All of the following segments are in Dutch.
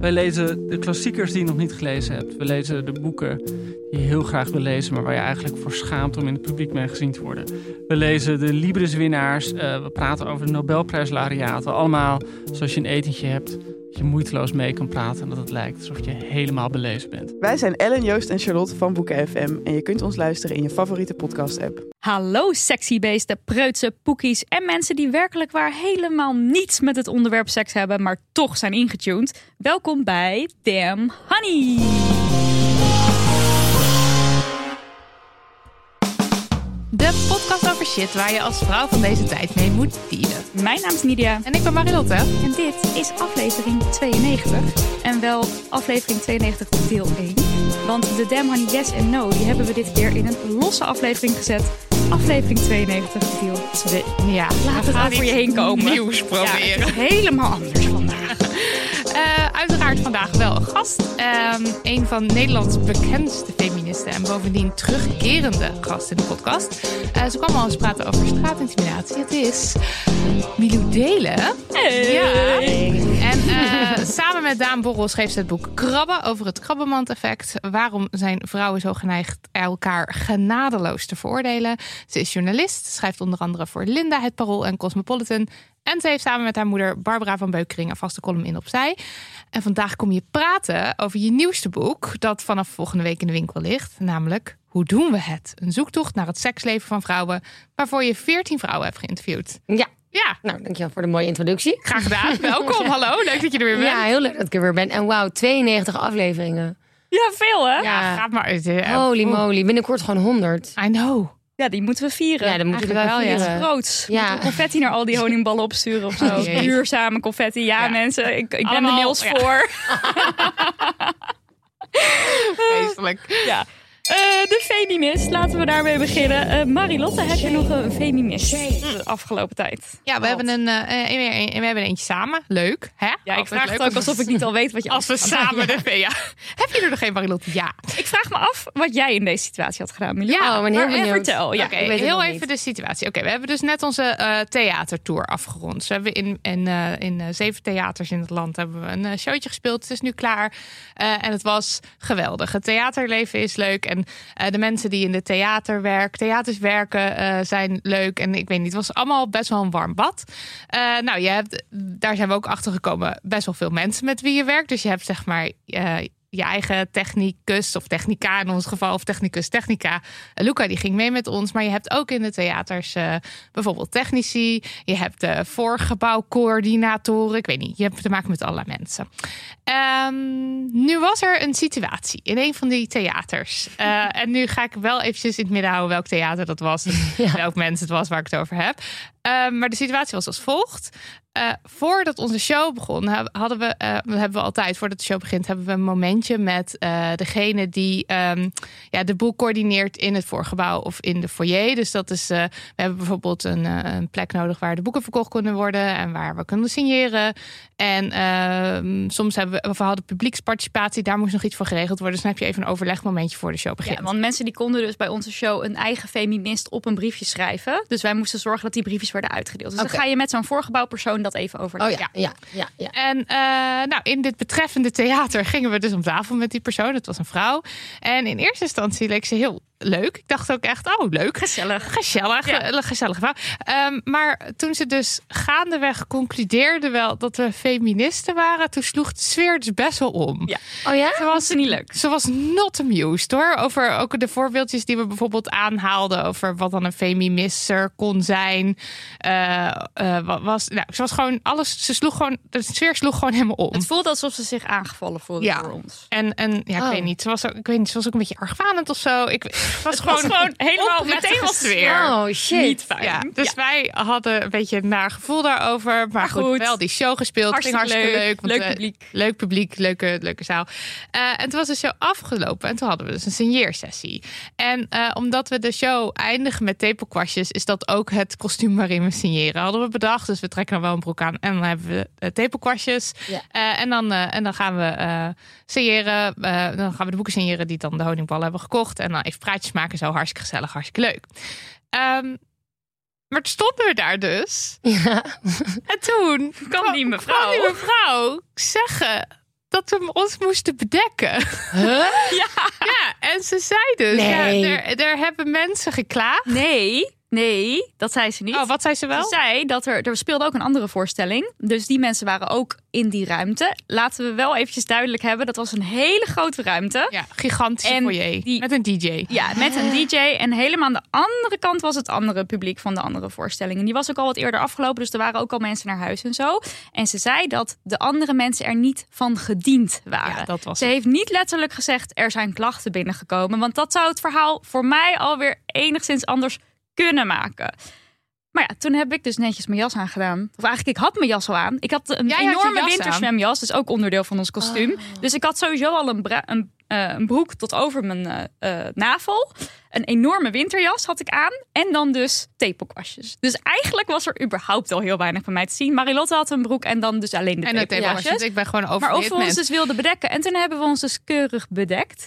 Wij lezen de klassiekers die je nog niet gelezen hebt. We lezen de boeken die je heel graag wil lezen, maar waar je eigenlijk voor schaamt om in het publiek mee gezien te worden. We lezen de Libris-winnaars. Uh, we praten over de Nobelprijslariaten. Allemaal zoals je een etentje hebt, je moeiteloos mee kan praten en dat het lijkt alsof je helemaal belezen bent. Wij zijn Ellen, Joost en Charlotte van Boeken FM en je kunt ons luisteren in je favoriete podcast-app. Hallo sexy beesten, preutse, poekies en mensen die werkelijk waar helemaal niets met het onderwerp seks hebben, maar toch zijn ingetuned. Welkom bij Damn Honey. De podcast over shit waar je als vrouw van deze tijd mee moet dealen. Mijn naam is Nidia. En ik ben Marilotte. En dit is aflevering 92. En wel aflevering 92 deel 1. Want de Damn Honey Yes en No die hebben we dit keer in een losse aflevering gezet. Aflevering 92 deel 2. Ja, Laat het over je heen komen. Nieuws proberen. Ja, helemaal anders vandaag. Uh, uiteraard vandaag wel een gast. Um, een van Nederlands bekendste feministen en bovendien terugkerende gast in de podcast. Uh, ze kwam al eens praten over straatintimidatie. Het is Milou Delen. Hey. Ja. En uh, samen met Daan Borrel schreef ze het boek Krabben over het krabbenmand-effect. Waarom zijn vrouwen zo geneigd elkaar genadeloos te veroordelen? Ze is journalist, schrijft onder andere voor Linda, Het Parool en Cosmopolitan. En ze heeft samen met haar moeder Barbara van Beukering een vaste column in opzij. En vandaag kom je praten over je nieuwste boek, dat vanaf volgende week in de winkel ligt. Namelijk Hoe doen we het? Een zoektocht naar het seksleven van vrouwen, waarvoor je 14 vrouwen hebt geïnterviewd. Ja. Ja, Nou, dankjewel voor de mooie introductie. graag gedaan. Welkom, hallo. Leuk dat je er weer bent. Ja, heel leuk dat ik er weer ben. En wauw, 92 afleveringen. Ja, veel hè? Ja, Ja. gaat maar Holy moly, binnenkort gewoon 100. I know. Ja, die moeten we vieren. Ja, dan moeten we wel ja. Groots. Ja. Moeten we confetti naar al die honingballen opsturen of zo. Oh. Duurzame confetti. Ja, Ja. mensen, ik, ik ben er mails voor. Feestelijk. Ja. Eh, de feminist, laten we daarmee beginnen. Eh Marilotte, heb je nog een feminist de afgelopen tijd? Ja, we hebben, een, een- we hebben eentje samen. Leuk, hè? Ja, ik vraag het ook alsof ik niet al weet wat je Als we samen de ja. Heb je er nog geen Marilotte? Ja. Ik vraag me af wat jij in deze situatie had gedaan, Milou. Ja, ik ben heel Maar, eh, benieuwd. Vertel, ja. Ik het heel even niet. de situatie. Oké, we hebben dus net onze theatertour afgerond. Dus we hebben in, in, in zeven theaters in het land hebben we een showtje gespeeld. Het is nu klaar. En het was geweldig. Het theaterleven is leuk. En eh, de mensen die in de theaterwerk, theaters werken eh, zijn leuk. En ik weet niet, het was allemaal best wel een warm bad. Eh, nou, je hebt, daar zijn we ook achter gekomen, best wel veel mensen met wie je werkt. Dus je hebt zeg maar je eigen technicus of technica in ons geval, of technicus, technica. Luca die ging mee met ons, maar je hebt ook in de theaters bijvoorbeeld technici. Je hebt de voorgebouwcoördinatoren. Ik weet niet, je hebt te maken met allerlei mensen. Ehm, nu was er een situatie in een van die theaters. Eh, en nu ga ik wel eventjes in het midden houden welk theater dat was. En welk mens het was waar ik het over heb. Ehm, maar de situatie was als volgt. Eh, voordat onze show begon, ha- hadden we, eh, hebben we altijd, voordat de show begint, hebben we een momentje met degene die ehm, ja, de boel coördineert in het voorgebouw of in de foyer. Dus dat is, we hebben bijvoorbeeld een, een plek nodig waar de boeken verkocht kunnen worden en waar we kunnen signeren. En soms hebben we, we hadden publieksparticipatie, daar moest nog iets voor geregeld worden. Dus dan heb je even een overlegmomentje voor de show begint. Ja, want mensen die konden dus bij onze show een eigen feminist op een briefje schrijven. Dus wij moesten zorgen dat die briefjes werden uitgedeeld. Dus dan ga je met zo'n voorgebouwpersoon dat even over. Oh ja, ja, ja, ja. En eh, nou, in dit betreffende theater gingen we dus om tafel met die persoon. Het was een vrouw. En in eerste instantie leek ze heel leuk. Ik dacht ook echt, oh leuk. Gezellig. Gezellig, Ja. eh, gezellig. Ehm, maar toen ze dus gaandeweg concludeerde wel dat we feministen waren, toen sloeg de sfeer dus best wel om. Ja. Oh ja? Ze was niet leuk. Ze was not amused hoor. Over ook de voorbeeldjes die we bijvoorbeeld aanhaalden. Over wat dan een feminisser kon zijn. Eh, eh, wat was, nou, ze was gewoon alles. Ze sloeg gewoon. De sfeer sloeg gewoon helemaal om. Het voelde alsof ze zich aangevallen voelde Ja. door ons. En, en ja, ik Oh. weet niet. Ze was ook, ik weet niet. Ze was ook een beetje argwanend of zo. Ik, het was was gewoon helemaal meteen was het sfeer. Oh shit. Niet fijn. Ja, dus wij hadden een beetje een naar gevoel daarover. Maar, goed, goed. wel die show gespeeld. Hartstikke hartstikke leuk. leuk. eh, publiek. Leuk publiek, leuke, leuke zaal. Eh, en toen was de show afgelopen. En toen hadden we dus een signeersessie. En eh, omdat we de show eindigen met tepelkwastjes... is dat ook het kostuum waarin we signeren. Hadden we bedacht. Dus we trekken dan wel een broek aan. En dan hebben we uh, tepelkwastjes. En, dan, en dan gaan we signeren. Dan gaan we de boeken signeren die dan de honingballen hebben gekocht. En dan even maken. Zo hartstikke gezellig, hartstikke leuk. Ehm, maar toen stonden we daar dus. Ja. En toen Kwam die mevrouw. die mevrouw zeggen dat we ons moesten bedekken. Huh? Ja, en ze zei dus, Nee. ja, er, er hebben mensen geklaagd. Nee, nee, dat zei ze niet. Oh, wat zei ze wel? Ze zei dat er, er speelde ook een andere voorstelling. Dus die mensen waren ook in die ruimte. Laten we wel eventjes duidelijk hebben. Dat was een hele grote ruimte. Ja, gigantische En foyer die- met een DJ. Ja, met een DJ. En helemaal aan de andere kant was het andere publiek van de andere voorstellingen. Die was ook al wat eerder afgelopen. Dus er waren ook al mensen naar huis en zo. En ze zei dat de andere mensen er niet van gediend waren. Ja, dat was Ze het. heeft niet letterlijk gezegd er zijn klachten binnengekomen. Want dat zou het verhaal voor mij alweer enigszins anders kunnen maken. Maar ja, toen heb ik dus netjes mijn jas aangedaan. Of eigenlijk, ik had mijn jas al aan. Ik had een had enorme jas winterzwemjas. Dus ook onderdeel van ons kostuum. Dus ik had sowieso al een, een, eh, een broek tot over mijn eh, eh, navel. Een enorme winterjas had ik aan. En dan dus tepelkwastjes. Dus eigenlijk was er überhaupt al heel weinig bij mij te zien. Marilotte had een broek en dan dus alleen de En tepelkwastjes. ik ben gewoon over Maar of we ons dus wilden bedekken. En toen hebben we ons dus keurig bedekt.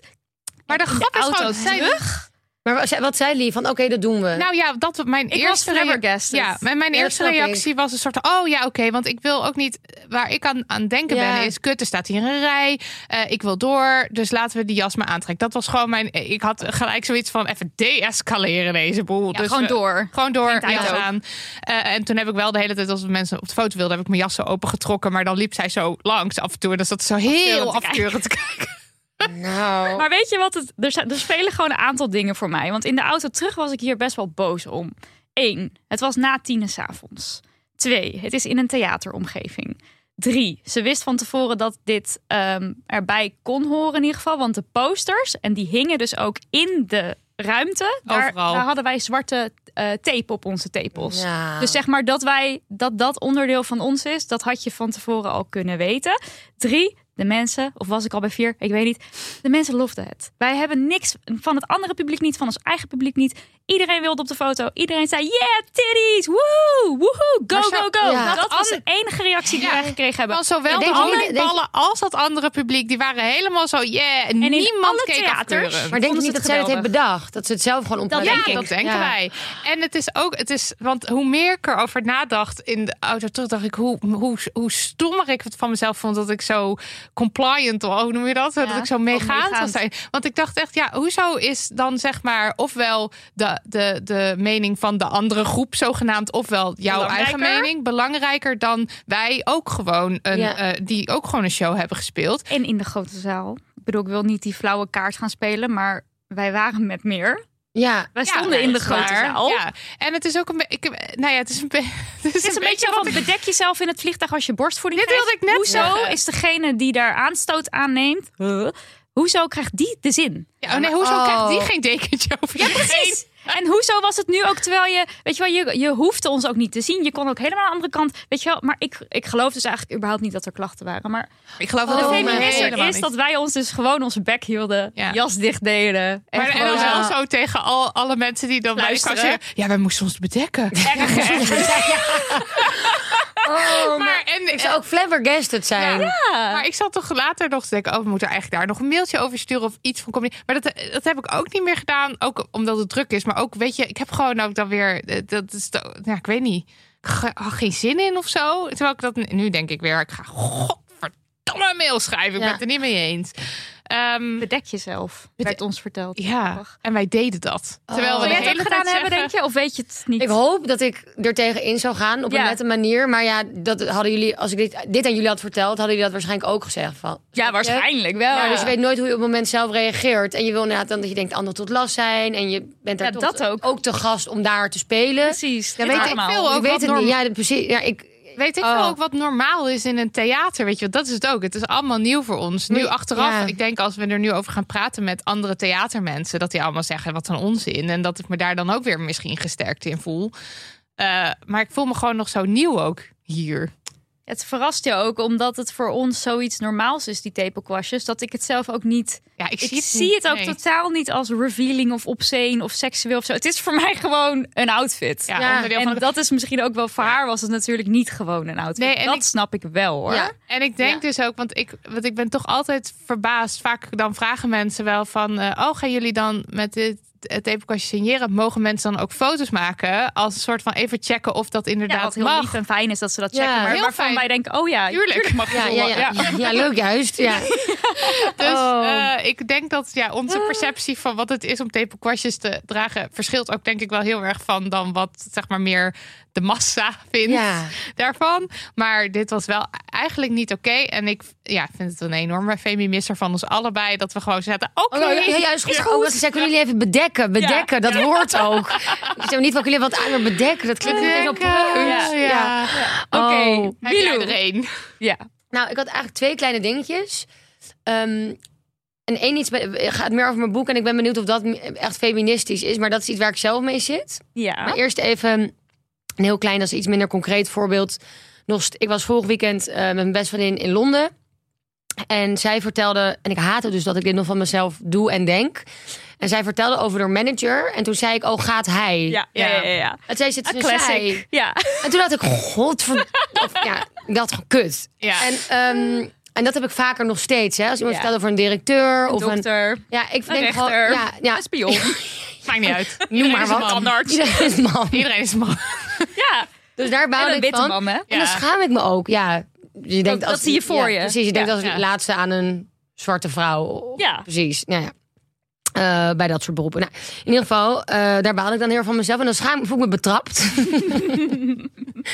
Maar de grap is gewoon, terug. Maar wat zei- Lee? Van oké, dat doen we. Nou ja, dat was mijn Ik was eerste rea- flabbergasted. Ja, mijn, mijn Ja, eerste ik. reactie was een soort van, oh ja, oké, want ik wil ook niet, waar ik aan, aan denken Ja. ben, is kut, er staat hier een rij, eh, ik wil door, dus laten we die jas maar aantrekken. Dat was gewoon mijn, ik had gelijk zoiets van even deescaleren deze boel. Ja, dus gewoon we- door. Gewoon door. Eh, en toen heb ik wel de hele tijd, als mensen op de foto wilden, heb ik mijn jas zo opengetrokken, maar dan liep zij zo langs af en toe. En dan zat ze zo heel afkeurend te kijken. Nou. Maar weet je wat? Het, er, zijn- er spelen gewoon een aantal dingen voor mij. Want in de auto terug was ik hier best wel boos om. Eén, het was na tien s'avonds. Twee, het is in een theateromgeving. Drie, ze wist van tevoren dat dit ehm, erbij kon horen in ieder geval. Want de posters, en die hingen dus ook in de ruimte. Daar, Overal. daar hadden wij zwarte eh, tape op onze tepels. Ja. Dus zeg maar dat wij dat dat onderdeel van ons is, dat had je van tevoren al kunnen weten. Drie, de mensen, of was ik al bij vier, ik weet niet. De mensen loften het. Wij hebben niks van het andere publiek niet, van ons eigen publiek niet. Iedereen wilde op de foto. Iedereen zei, yeah, titties, woehoe, woehoe, go, zo- go, go. Ja. Dat was de enige reactie die Ja. wij gekregen hebben. Van zowel Ik de handballen als dat andere publiek, die waren helemaal zo, yeah, en, niemand keek theaters- maar denk je niet dat zij het heeft bedacht? Dat ze het zelf gewoon op Dat Ja, denk ik. dat denken Ja. wij. En het is ook, het is, want hoe meer ik erover nadacht in de auto terug, dacht ik hoe, hoe, hoe stommer ik het van mezelf vond dat ik zo compliant, of hoe noem je dat? dat ik zo meegaand meegaand. zijn. Want ik dacht echt, ja, hoezo is dan zeg maar ofwel de, de, de mening van de andere groep zogenaamd, ofwel jouw eigen mening belangrijker dan wij ook gewoon een, Ja. eh, die ook gewoon een show hebben gespeeld. En in de grote zaal. Ik bedoel, ik wil niet die flauwe kaart gaan spelen, maar wij waren met meer. Ja. Wij Ja, stonden in de grote zaal. Ja, en het is ook een beetje, nou ja, het is een, be- het Het is een beetje van bedek jezelf in het vliegtuig als je borstvoeding Dit wilde ik net Hoezo zeggen. is degene die daar aanstoot aanneemt, huh, hoezo krijgt die de zin? Ja, oh nee, hoezo Oh. krijgt die geen dekentje over Ja, precies. En hoezo was het nu ook terwijl je, weet je wel, je, je hoefde ons ook niet te zien. Je kon ook helemaal aan de andere kant, weet je wel. Maar ik, ik geloof dus eigenlijk überhaupt niet dat er klachten waren. Maar Ik geloof Oh, de dat maar feminister helemaal is niet. dat wij ons dus gewoon onze bek hielden, Ja. jas dicht deden. En Maar en zo- wel zo tegen al, alle mensen die dan Luisteren. Ja, wij moesten ons bedekken. Oh, Maar, en, ik zou ook flabbergasted zijn. maar ik zat toch later nog te denken... oh, we moeten eigenlijk daar nog een mailtje over sturen... of iets van communie. Maar dat, dat heb ik ook niet meer gedaan. Ook omdat het druk is. Maar ook, weet je, ik heb gewoon ook dan weer... eh, Dat is, ja, ik weet niet. Ik had geen zin in of zo. Terwijl ik dat... Nu denk ik weer, ik ga godverdomme mail schrijven. Ik Ja. ben het er niet mee eens. Ehm, Bedek jezelf, werd ons verteld. ja, en wij deden dat. Terwijl Oh. we Zou de jij het hele ook gedaan tijd hebben, zeggen- denk je? Of weet je het niet? Ik hoop dat ik er tegenin zou gaan op Ja. een nette manier. Maar ja, dat hadden jullie, als ik dit, dit aan jullie had verteld, hadden jullie dat waarschijnlijk ook gezegd. Van, ja, waarschijnlijk wel. Ja, dus je weet nooit hoe je op het moment zelf reageert. En je wil inderdaad dan dat je denkt anderen tot last zijn. En je bent er Ja, toch dat ook. ook te gast om daar te spelen. Precies. Ja, weet ik veel ook. ik weet het niet. Ja, precies. Ja, ik, Weet ik Oh. veel ook wat normaal is in een theater, weet je wat? Dat is het ook. Het is allemaal nieuw voor ons. Nu achteraf, ja. ik denk als we er nu over gaan praten met andere theatermensen, dat die allemaal zeggen wat een onzin. En dat ik me daar dan ook weer misschien gesterkt in voel. Eh, maar ik voel me gewoon nog zo nieuw ook hier. Het verrast je ook, omdat het voor ons zoiets normaals is, die tepelkwastjes, dat ik het zelf ook niet... Ja, ik Ik zie het, zie het ook Nee. totaal niet als revealing of obscene of seksueel of zo. Het is voor mij gewoon een outfit. Ja, Ja, onderdeel En van de- dat is misschien ook wel voor haar was het natuurlijk niet gewoon een outfit. Nee, en dat ik- snap ik wel hoor. Ja. En ik denk dus ook, want ik, want ik ben toch altijd verbaasd. Vaak dan vragen mensen wel van, eh, oh, gaan jullie dan met dit het tepelkastje signeren? Mogen mensen dan ook foto's maken als een soort van even checken of dat Ja, inderdaad wat heel mag? lief en fijn is dat ze dat Ja, checken. maar heel waarvan fijn. wij denken, oh ja, Tuurlijk mag ja, ja, ja, ja. leuk juist. Ja. Dus Oh. eh, ik denk dat ja, onze perceptie van wat het is om tepelkwastjes te dragen verschilt ook denk ik wel heel erg van dan wat zeg maar meer de massa vindt Ja. daarvan. Maar dit was wel eigenlijk niet oké. En ik ja, vind het een enorme feminisser van ons allebei dat we gewoon zetten. Oké, Oh, ja, ja, juist ook dat ze zei, kunnen jullie even bedekken? Bedekken, dat hoort ook. Ik zeg niet van, kunnen jullie wat aan bedekken? Dat klinkt Bedekken, preus. ja. Oké, Oh. Er één? Ja. Nou, ik had eigenlijk twee kleine dingetjes. Ehm, en één iets bij- gaat meer over mijn boek. En ik ben benieuwd of dat echt feministisch is. Maar dat is iets waar ik zelf mee zit. Ja. Maar eerst even een heel klein, dat is iets minder concreet voorbeeld. Nog, ik was vorig weekend eh, met mijn beste vriendin in Londen. En zij vertelde, en ik haatte dus dat ik dit nog van mezelf doe en denk. En zij vertelde over haar manager. En toen zei ik, oh, gaat hij? Ja, ja, ja. ja, ja. En Een een zij. classic. Ja. En toen dacht ik, godver... of, ja, dacht, kut. Ja. En, ehm, en dat heb ik vaker nog steeds. Hè? Als iemand Ja. vertelt over een directeur of een... Dokter, Ja, ik een denk gewoon... Ja, ja, een spion. Maakt niet uit. noem Iedereen maar is een wat. Iedereen is man. Iedereen is een man. Ja, Dus daar een ik van. man, hè? En Ja. dan schaam ik me ook. Ja, je denkt dat als, zie je voor ja, je. Precies, je denkt Ja. als Ja. laatste aan een zwarte vrouw. Ja. Precies, nou ja. Eh, bij dat soort beroepen. Nou, in ieder geval, eh, daar baal ik dan heel erg van mezelf. En dan schaam, voel ik me betrapt.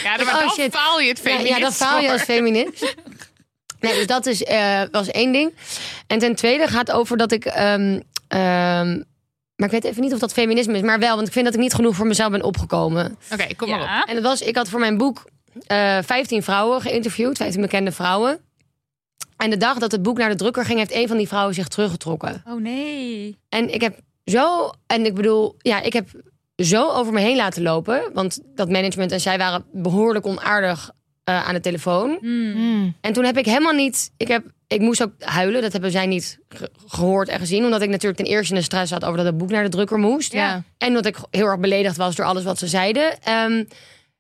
Ja, maar Oh, dan shit. faal je het Ja, feminist ja, dat faal je als feminist. Nee, dus dat is, eh, was één ding. En ten tweede gaat over dat ik... ehm, ehm, maar ik weet even niet of dat feminisme is. Maar wel, want ik vind dat ik niet genoeg voor mezelf ben opgekomen. Oké, kom maar op. En dat was, ik had voor mijn boek eh 15 vrouwen geïnterviewd. 15 bekende vrouwen. En de dag dat het boek naar de drukker ging... heeft een van die vrouwen zich teruggetrokken. Oh nee. En ik heb zo... En ik bedoel, ja, ik heb zo over me heen laten lopen. Want dat management en zij waren behoorlijk onaardig eh, aan de telefoon. Hmm. Hmm. En toen heb ik helemaal niet. Ik, heb, ik moest ook huilen. Dat hebben zij niet ge- gehoord en gezien. Omdat ik natuurlijk ten eerste in de stress had over dat het boek naar de drukker moest. Ja. En dat ik heel erg beledigd was door alles wat ze zeiden. Ehm,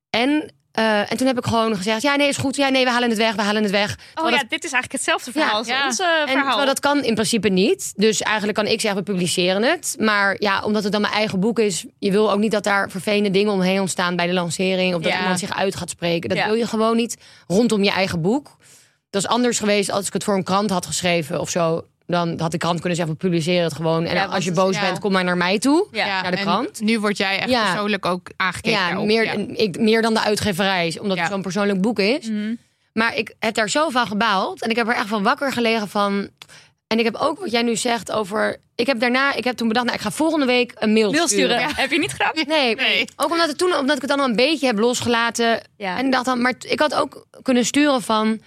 en, eh, en toen heb ik gewoon gezegd: ja, nee, is goed. Ja, nee, we halen het weg. We halen het weg. Oh ja, dat- dit is eigenlijk hetzelfde verhaal Ja, als ja. onze en verhaal. dat kan in principe niet. Dus eigenlijk kan ik zeggen, we publiceren het. Maar ja, omdat het dan mijn eigen boek is... je wil ook niet dat daar vervelende dingen omheen ontstaan bij de lancering... of dat iemand zich uit gaat spreken. Dat wil je gewoon niet rondom je eigen boek. Dat is anders geweest als ik het voor een krant had geschreven of zo. Dan had de krant kunnen zeggen, we publiceren het gewoon. En Ja, als je boos bent, kom maar naar mij toe. naar de krant. Nu word jij echt persoonlijk ook aangekeken. Ja, daarop. meer. Ik, meer dan de uitgeverij, omdat het zo'n persoonlijk boek is. Mhm. Maar ik heb daar zo van gebaald. En ik heb er echt van wakker gelegen van... En ik heb ook wat jij nu zegt over... Ik heb daarna, ik heb toen bedacht, nou, ik ga volgende week een mail, Mail sturen. sturen. Heb je niet gedaan? Nee, Nee. ook omdat, het toen, omdat ik het dan al een beetje heb losgelaten. Ja. En ik dacht dan, maar ik had ook kunnen sturen van...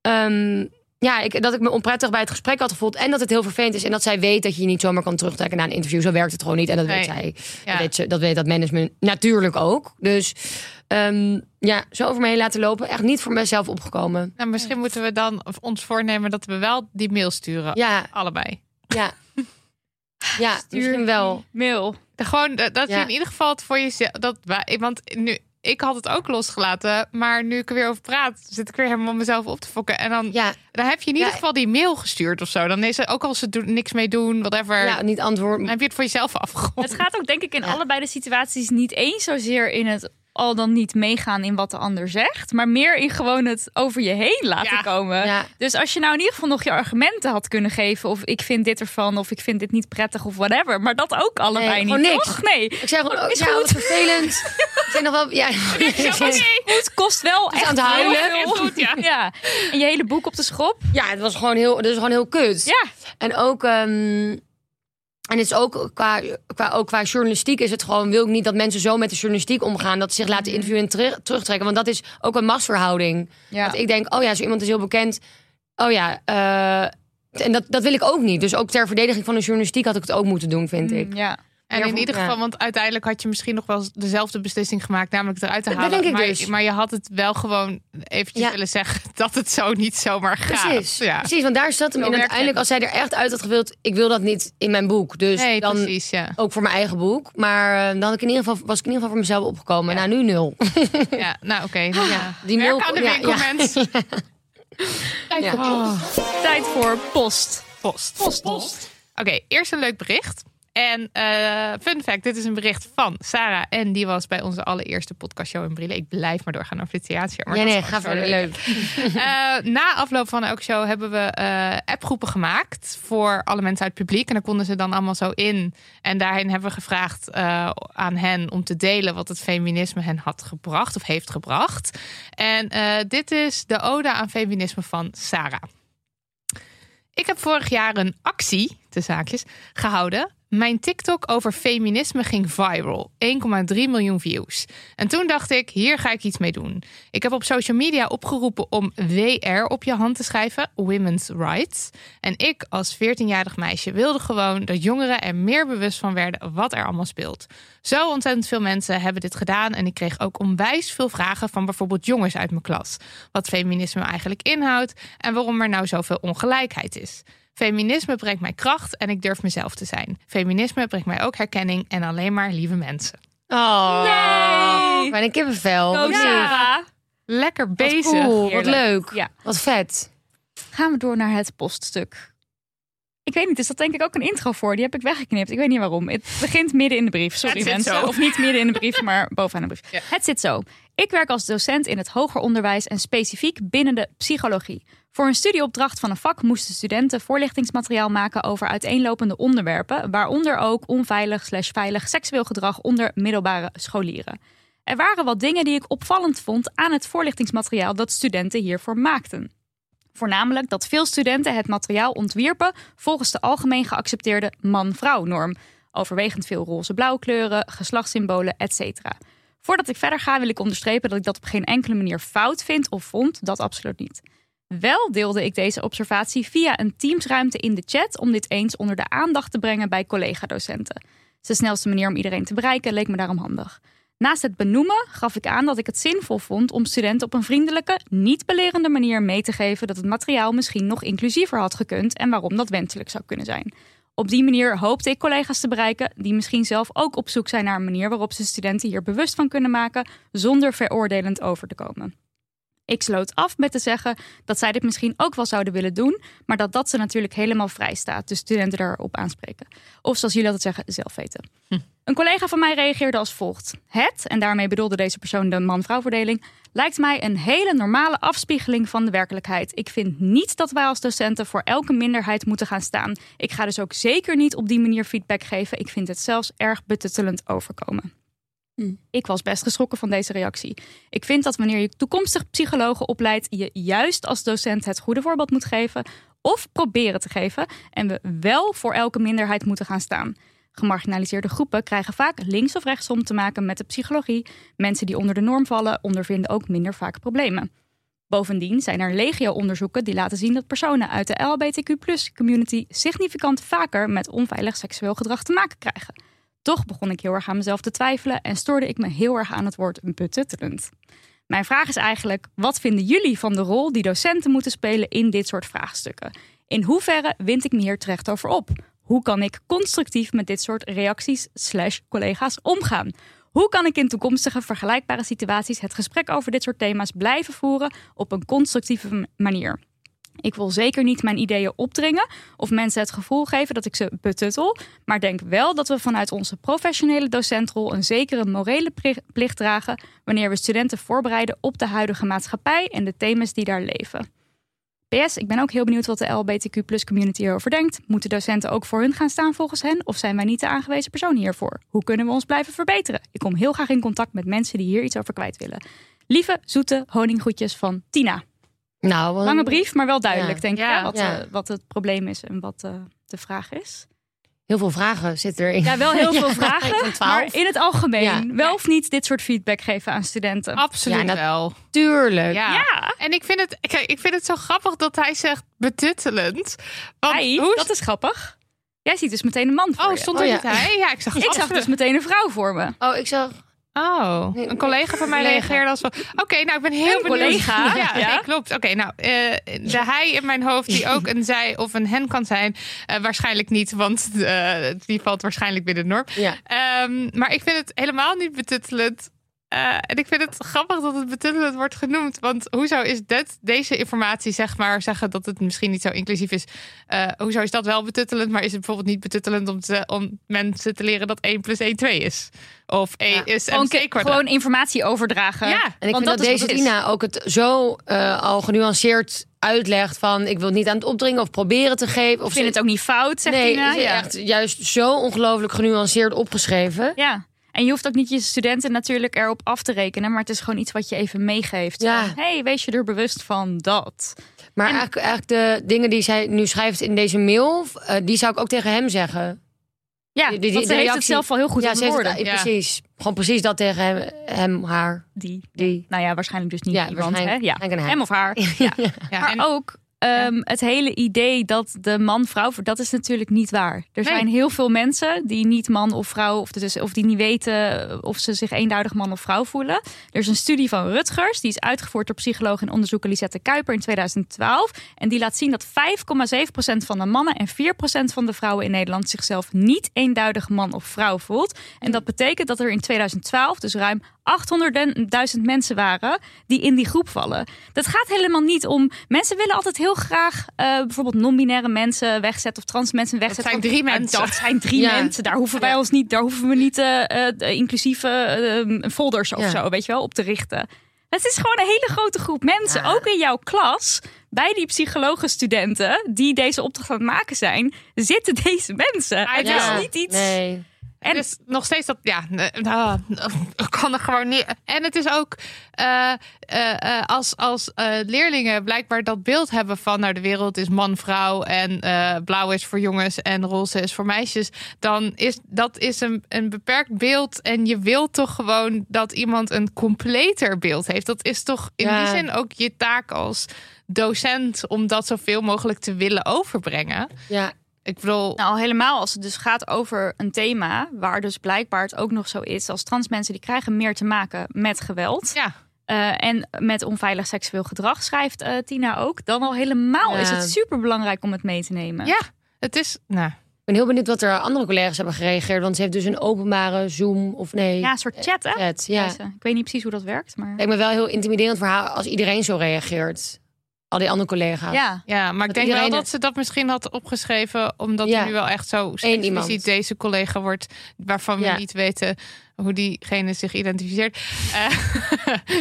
ehm, ja, ik, dat ik me onprettig bij het gesprek had gevoeld. En dat het heel vervelend is. En dat zij weet dat je je niet zomaar kan terugtrekken na een interview. Zo werkt het gewoon niet. En dat weet Nee. zij. Ja. Dat, weet ze, dat weet dat management natuurlijk ook. Dus ehm, ja, zo over me heen laten lopen. Echt niet voor mezelf opgekomen. Nou, misschien moeten we dan ons voornemen dat we wel die mail sturen. Ja, Allebei. ja. Ja, misschien wel. Mail. De- Gewoon dat je Ja. in ieder geval het voor jezelf. Dat, want nu, ik had het ook losgelaten. Maar nu ik er weer over praat, zit ik weer helemaal mezelf op te fokken. En dan, Ja, dan heb je in ieder Ja. geval die mail gestuurd of zo. Dan is het ook als ze doen, niks mee doen, whatever. ja niet antwoorden. Dan heb je het voor jezelf afgerond. Het gaat ook denk ik in Ja. allebei de situaties niet eens zozeer in het al dan niet meegaan in wat de ander zegt, maar meer in gewoon het over je heen laten Ja. komen. Ja. Dus als je nou in ieder geval nog je argumenten had kunnen geven, of ik vind dit ervan, of ik vind dit niet prettig, of whatever, maar dat ook allebei Nee, niet. niks. toch? Nee. Ik zei gewoon, oh, Is ja, goed. vervelend. ik zei nog wel, ja. Het kost wel echt aan het huilen. heel. Goed, ja. ja. En je hele boek op de schop. Ja, het was gewoon heel, is gewoon heel kut. Ja. En ook, ehm, en het is ook qua, qua, ook qua journalistiek is het gewoon, wil ik niet dat mensen zo met de journalistiek omgaan, dat ze zich laten interviewen en terug- terugtrekken. Want dat is ook een machtsverhouding. Ja. Dat ik denk, oh ja, zo iemand is heel bekend. Oh ja, eh, en dat, dat wil ik ook niet. Dus ook ter verdediging van de journalistiek had ik het ook moeten doen, vind ik. Mm, Ja. En Ja, in ieder ja. geval, want uiteindelijk had je misschien nog wel dezelfde beslissing gemaakt, namelijk eruit te Dat halen. denk ik maar, dus. maar je had het wel gewoon eventjes Ja. willen zeggen dat het zo niet zomaar gaat. Precies, Ja. precies, want daar zat hem in. Uiteindelijk, als zij er echt uit had gewild, ik wil dat niet in mijn boek. Dus Nee, dan precies, ja. ook voor mijn eigen boek. Maar eh, dan had ik in ieder geval, was ik in ieder geval voor mezelf opgekomen. Ja. Nou, nu nul. ja. Nou, oké. dan ja. Die Werk mail- aan de ja, winkel, ja. mensen. Ja. Tijd voor post. Post. Post. Post. Oké, eerst een leuk bericht. En eh, fun fact, dit is een bericht van Sarah. En die was bij onze allereerste podcastshow in Brille. Ik blijf maar doorgaan over dit theater. Maar Ja, nee, ga verder. Leuk. Eh, na afloop van elke show hebben we eh, appgroepen gemaakt voor alle mensen uit het publiek. En daar konden ze dan allemaal zo in. En daarin hebben we gevraagd aan hen om te delen wat het feminisme hen had gebracht of heeft gebracht. En dit is de ode aan feminisme van Sarah. Ik heb vorig jaar een actie, de zaakjes, gehouden. Mijn TikTok over feminisme ging viral. 1,3 miljoen views. En toen dacht ik, hier ga ik iets mee doen. Ik heb op social media opgeroepen om WR op je hand te schrijven, Women's Rights. En ik als 14-jarig meisje wilde gewoon dat jongeren er meer bewust van werden wat er allemaal speelt. Zo ontzettend veel mensen hebben dit gedaan en ik kreeg ook onwijs veel vragen van bijvoorbeeld jongens uit mijn klas. Wat feminisme eigenlijk inhoudt en waarom er nou zoveel ongelijkheid is. Feminisme brengt mij kracht en ik durf mezelf te zijn. Feminisme brengt mij ook herkenning en alleen maar lieve mensen. Oh, Yay! Bijna kippenvel. Wat lief. Sarah. Lekker Wat bezig. cool, wat leuk. Ja. Wat vet. Gaan we door naar het poststuk. Ik weet niet, is dat denk ik ook een intro voor? Die heb ik weggeknipt. Ik weet niet waarom. Het begint midden in de brief. Sorry mensen. Of niet midden in de brief, maar bovenaan de brief. Ja. Het zit zo. Ik werk als docent in het hoger onderwijs en specifiek binnen de psychologie. Voor een studieopdracht van een vak moesten studenten voorlichtingsmateriaal maken over uiteenlopende onderwerpen, waaronder ook onveilig slash veilig seksueel gedrag onder middelbare scholieren. Er waren wat dingen die ik opvallend vond aan het voorlichtingsmateriaal dat studenten hiervoor maakten. Voornamelijk dat veel studenten het materiaal ontwierpen volgens de algemeen geaccepteerde man-vrouw norm. Overwegend veel roze-blauw kleuren, geslachtssymbolen, etc. Voordat ik verder ga wil ik onderstrepen dat ik dat op geen enkele manier fout vind of vond, dat absoluut niet. Wel deelde ik deze observatie via een Teamsruimte in de chat om dit eens onder de aandacht te brengen bij collega-docenten. De snelste manier om iedereen te bereiken, leek me daarom handig. Naast het benoemen gaf ik aan dat ik het zinvol vond om studenten op een vriendelijke, niet belerende manier mee te geven dat het materiaal misschien nog inclusiever had gekund en waarom dat wenselijk zou kunnen zijn. Op die manier hoopte ik collega's te bereiken die misschien zelf ook op zoek zijn naar een manier waarop ze studenten hier bewust van kunnen maken zonder veroordelend over te komen. Ik sloot af met te zeggen dat zij dit misschien ook wel zouden willen doen, maar dat dat ze natuurlijk helemaal vrij staat, dus studenten erop aanspreken. Of zoals jullie altijd zeggen, zelf weten. Een collega van mij reageerde als volgt. Het, en daarmee bedoelde deze persoon de man-vrouw verdeling, lijkt mij een hele normale afspiegeling van de werkelijkheid. Ik vind niet dat wij als docenten voor elke minderheid moeten gaan staan. Ik ga dus ook zeker niet op die manier feedback geven. Ik vind het zelfs erg betuttelend overkomen. Ik was best geschrokken van deze reactie. Ik vind dat wanneer je toekomstig psychologen opleidt, je juist als docent het goede voorbeeld moet geven of proberen te geven en we wel voor elke minderheid moeten gaan staan. Gemarginaliseerde groepen krijgen vaak links of rechtsom te maken met de psychologie. Mensen die onder de norm vallen ondervinden ook minder vaak problemen. Bovendien zijn er legio-onderzoeken die laten zien dat personen uit de LHBTQ-community significant vaker met onveilig seksueel gedrag te maken krijgen. Toch begon ik heel erg aan mezelf te twijfelen en stoorde ik me heel erg aan het woord betuttelend. Mijn vraag is eigenlijk: wat vinden jullie van de rol die docenten moeten spelen in dit soort vraagstukken? In hoeverre wind ik me hier terecht over op? Hoe kan ik constructief met dit soort reacties slash collega's omgaan? Hoe kan ik in toekomstige vergelijkbare situaties het gesprek over dit soort thema's blijven voeren op een constructieve manier? Ik wil zeker niet mijn ideeën opdringen of mensen het gevoel geven dat ik ze betuttel, maar denk wel dat we vanuit onze professionele docentrol een zekere morele plicht dragen wanneer we studenten voorbereiden op de huidige maatschappij en de thema's die daar leven. PS, ik ben ook heel benieuwd wat de LBTQ community erover denkt. Moeten docenten ook voor hun gaan staan volgens hen? Of zijn wij niet de aangewezen persoon hiervoor? Hoe kunnen we ons blijven verbeteren? Ik kom heel graag in contact met mensen die hier iets over kwijt willen. Lieve, zoete honinggroetjes van Tina. Nou, wat- Lange brief, maar wel duidelijk, Ja. denk ik, Ja. hè, wat, Ja. eh, wat het probleem is en wat eh, de vraag is. Heel veel vragen zitten erin. Ja, wel heel veel Ja, vragen, ik vond 12. maar in het algemeen Ja. wel of niet dit soort feedback geven aan studenten. Absoluut Ja, dat- wel. Tuurlijk. Ja. Ja, En ik vind, het, kijk, ik vind het zo grappig dat hij zegt betuttelend. Want hij, hoe dat is grappig. Jij ziet dus meteen een man voor Oh, je. stond Oh, er ja. niet hij? Ja, ik zag Ik zag dus meteen een vrouw voor me. Oh, ik zag... Oh, een collega van mij reageerde als van... Oké, nou, ik ben heel Een benieuwd. collega, Ja, ja. nee, klopt. Oké, nou, eh, de hij in mijn hoofd die ook een zij of een hen kan zijn... eh, waarschijnlijk niet, want eh, die valt waarschijnlijk binnen de norm. Ja. Ehm, maar ik vind het helemaal niet betuttelend. Eh, en ik vind het grappig dat het betuttelend wordt genoemd. Want hoezo is dit, deze informatie, zeg maar, zeggen dat het misschien niet zo inclusief is. eh, hoezo is dat wel betuttelend, maar is het bijvoorbeeld niet betuttelend om, te, om mensen te leren dat 1 plus 1 2 is? Of E Ja. is Gewoon, gewoon informatie overdragen. Ja, En ik Want vind dat, dat is deze. Tina ook het zo eh, al genuanceerd uitlegt van ik wil het niet aan het opdringen of proberen te geven. Of Ik vind het ook niet fout, zegt nee, Tina. Ja. echt juist zo ongelooflijk genuanceerd opgeschreven. ja. En je hoeft ook niet je studenten natuurlijk erop af te rekenen, maar het is gewoon iets wat je even meegeeft. Ja. Hey, wees je er bewust van dat. Maar En- eigenlijk, eigenlijk de dingen die zij nu schrijft in deze mail, eh, die zou ik ook tegen hem zeggen. Ja, Die- die- want de heeft het zelf al heel goed ja, ze het-. Ja. precies. Gewoon precies dat tegen hem, hem haar. Die. Die. Nou ja, waarschijnlijk dus niet Ja, iemand. Hè? Ja. Hem of haar. Ja. Ja, Maar en- ook ehm, het hele idee dat de man-vrouw, dat is natuurlijk niet waar. Er Nee. zijn heel veel mensen die niet man of vrouw, of, dus, of die niet weten of ze zich eenduidig man of vrouw voelen. Er is een studie van Rutgers, die is uitgevoerd door psycholoog en onderzoeker Lisette Kuiper in 2012. En die laat zien dat 5,7% van de mannen en 4% van de vrouwen in Nederland zichzelf niet eenduidig man of vrouw voelt. En dat betekent dat er in 2012 dus ruim 800.000 mensen waren die in die groep vallen. Dat gaat helemaal niet om. Mensen willen altijd heel graag eh, bijvoorbeeld non-binaire mensen wegzetten of trans mensen wegzetten. zijn Van, drie mensen. Dat zijn drie Ja. mensen. Daar hoeven wij Ja. ons niet. Daar hoeven we niet de inclusieve eh, folders of Ja. zo, weet je wel, op te richten. Het is gewoon een hele grote groep mensen, Ja. ook in jouw klas, bij die psychologenstudenten die deze opdracht aan het maken zijn, zitten deze mensen. Ah, het ja. is niet iets. Nee. En dus nog steeds dat, ja, ik kan er gewoon niet. En het is ook eh, eh, eh, als, als leerlingen blijkbaar dat beeld hebben van, nou, de wereld is man-vrouw en blauw is voor jongens en roze is voor meisjes, dan is dat is een, een beperkt beeld. En je wilt toch gewoon dat iemand een completer beeld heeft. Dat is toch in Ja. die zin ook je taak als docent om dat zoveel mogelijk te willen overbrengen. Ja, Ik bedoel, Nou, helemaal als het dus gaat over een thema waar dus blijkbaar het ook nog zo is als trans mensen die krijgen meer te maken met geweld ja. eh, en met onveilig seksueel gedrag, schrijft eh, Tina ook. Dan al helemaal Ja. is het super belangrijk om het mee te nemen. Ja, het is. Nou, ik ben heel benieuwd wat er andere collega's hebben gereageerd. Want ze heeft dus een openbare Zoom of nee. Ja, een soort chat, hè? chat. Ja. Ik weet niet precies hoe dat werkt, maar Lijkt me wel heel intimiderend voor haar als iedereen zo reageert. Al die andere collega's. ja. ja, maar ik denk wel dat ze dat misschien had opgeschreven, omdat Ja. er nu wel echt zo expliciet deze collega wordt, waarvan we niet weten hoe diegene zich identificeert, eh,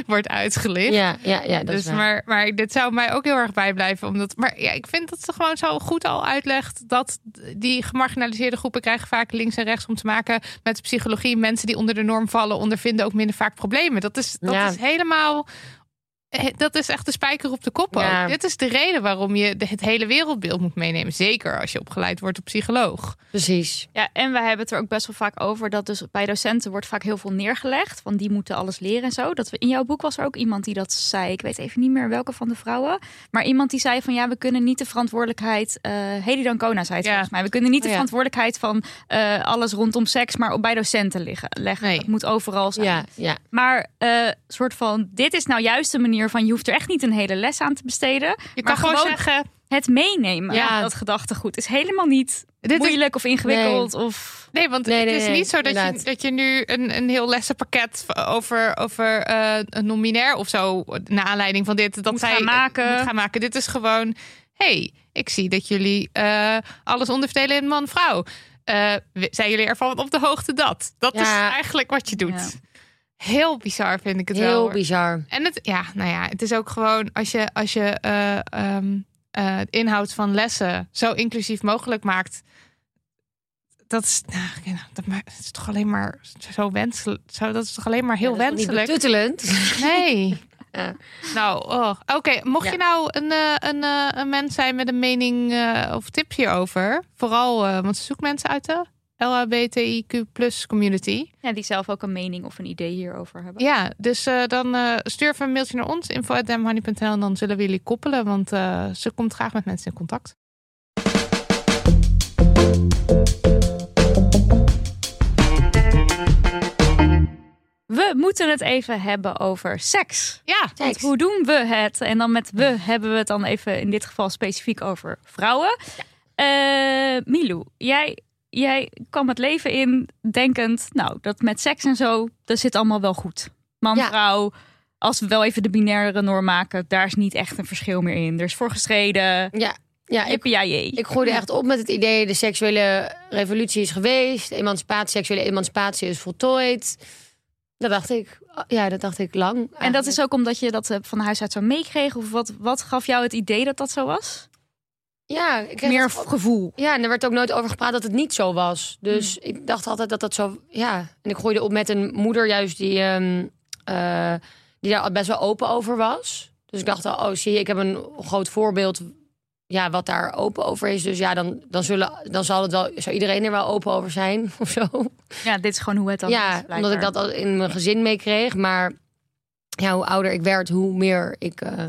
wordt uitgelicht. ja, ja, ja dat dus, is waar. maar, maar dit zou mij ook heel erg bijblijven. Omdat, maar ja, ik vind dat ze gewoon zo goed al uitlegt dat die gemarginaliseerde groepen krijgen vaak links en rechts om te maken met psychologie. Mensen die onder de norm vallen, ondervinden ook minder vaak problemen. Dat is, dat Ja. is helemaal. Eh, Dat is echt de spijker op de kop. ook. Ja. Dit is de reden waarom je het hele wereldbeeld moet meenemen. Zeker als je opgeleid wordt op psycholoog. Precies. Ja, en we hebben het er ook best wel vaak over dat dus bij docenten wordt vaak heel veel neergelegd. Want die moeten alles leren en zo. Dat we, in jouw boek was er ook iemand die dat zei. Ik weet even niet meer welke van de vrouwen. Maar iemand die zei van ja, we kunnen niet de verantwoordelijkheid. eh Hedy Dancona zei het Ja. volgens mij. We kunnen niet de Oh verantwoordelijkheid van eh, alles rondom seks, maar op bij docenten liggen, leggen. Nee. Het moet overal zijn. Ja, ja. Maar eh soort van, dit is nou juist de manier van je hoeft er echt niet een hele les aan te besteden. Je Maar kan gewoon, gewoon zeggen. Het meenemen, Ja. dat gedachtegoed, is helemaal niet Dit is, moeilijk of ingewikkeld. Of... Nee, want Nee, het nee, is nee, niet zo dat je, dat je nu een, een heel lessenpakket over, over eh, een nominair of zo, naar aanleiding van dit, dat Moet zij gaan maken. moet gaan maken. Dit is gewoon, hey, ik zie dat jullie eh, alles onderverdelen in man-vrouw. Eh, w- zijn jullie ervan op de hoogte dat? Dat is eigenlijk wat je doet. Ja. Heel bizar vind ik het wel. Heel bizar. En het, ja, nou ja, het is ook gewoon als je, als je het inhoud van lessen zo inclusief mogelijk maakt. Dat is, nou, dat is toch alleen maar zo wenselijk. Zo, dat is toch alleen maar heel Ja, niet wenselijk. betuttelend. Nee. Ja. Nou, oh. oké. Mocht Ja. je nou een, eh, een, een mens zijn met een mening of tip hierover, vooral, want ze zoekt mensen uit de LHBTIQ community. Ja, die zelf ook een mening of een idee hierover hebben. Ja, dus eh, dan eh, stuur even een mailtje naar ons, info.damhoney.nl en dan zullen we jullie koppelen, want eh, ze komt graag met mensen in contact. We moeten het even hebben over seks. Ja, Seks. hoe doen we het? En dan met we hebben we het dan even in dit geval specifiek over vrouwen. Eh, Milou, jij, jij kwam het leven in denkend, nou, dat met seks en zo, dat zit allemaal wel goed. Man, Ja. vrouw, als we wel even de binaire norm maken, daar is niet echt een verschil meer in. Er is voor gestreden. Ja, ja ik, ik groeide echt op met het idee... de seksuele revolutie is geweest. De emancipatie, seksuele emancipatie is voltooid. Dat dacht ik. Ja, dat dacht ik lang. En dat is ook omdat je dat eh, van huis uit zo meekreeg? Of wat, wat gaf jou het idee dat dat zo was? Ja, ik Meer gevoel. Ja, en er werd ook nooit over gepraat dat het niet zo was. Dus ik dacht altijd dat dat zo... Ja, en ik groeide op met een moeder juist die, ehm, eh, die daar best wel open over was. Dus ik dacht, al, oh zie je, ik heb een groot voorbeeld ja, wat daar open over is. Dus ja, dan, dan, zullen, dan zal het wel, zou iedereen er wel open over zijn of zo. Ja, dit is gewoon hoe het dan is. ja, omdat ik dat al in mijn gezin meekreeg. Maar ja, hoe ouder ik werd, hoe meer ik eh,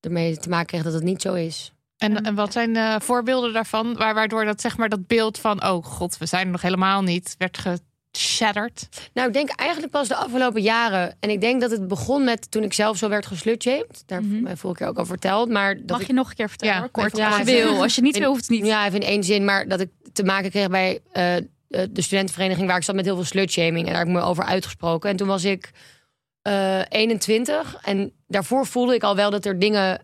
ermee te maken kreeg dat het niet zo is. En, en wat zijn de voorbeelden daarvan, waar, waardoor dat zeg maar dat beeld van, oh god, we zijn er nog helemaal niet, werd geshatterd? Nou, ik denk eigenlijk pas de afgelopen jaren. En ik denk dat het begon met toen ik zelf zo werd geslutshamed. Daar heb ik mij vorige keer ook al verteld. Maar dat Mag ik, je nog een keer vertellen? Ja, hoor, kort. ja, als je wil. Als je niet in- wil, hoeft het niet. Ja, even in één zin. Maar dat ik te maken kreeg bij eh, eh, de studentenvereniging... waar ik zat met heel veel slutshaming. En daar heb ik me over uitgesproken. En toen was ik eh 21. En daarvoor voelde ik al wel dat er dingen...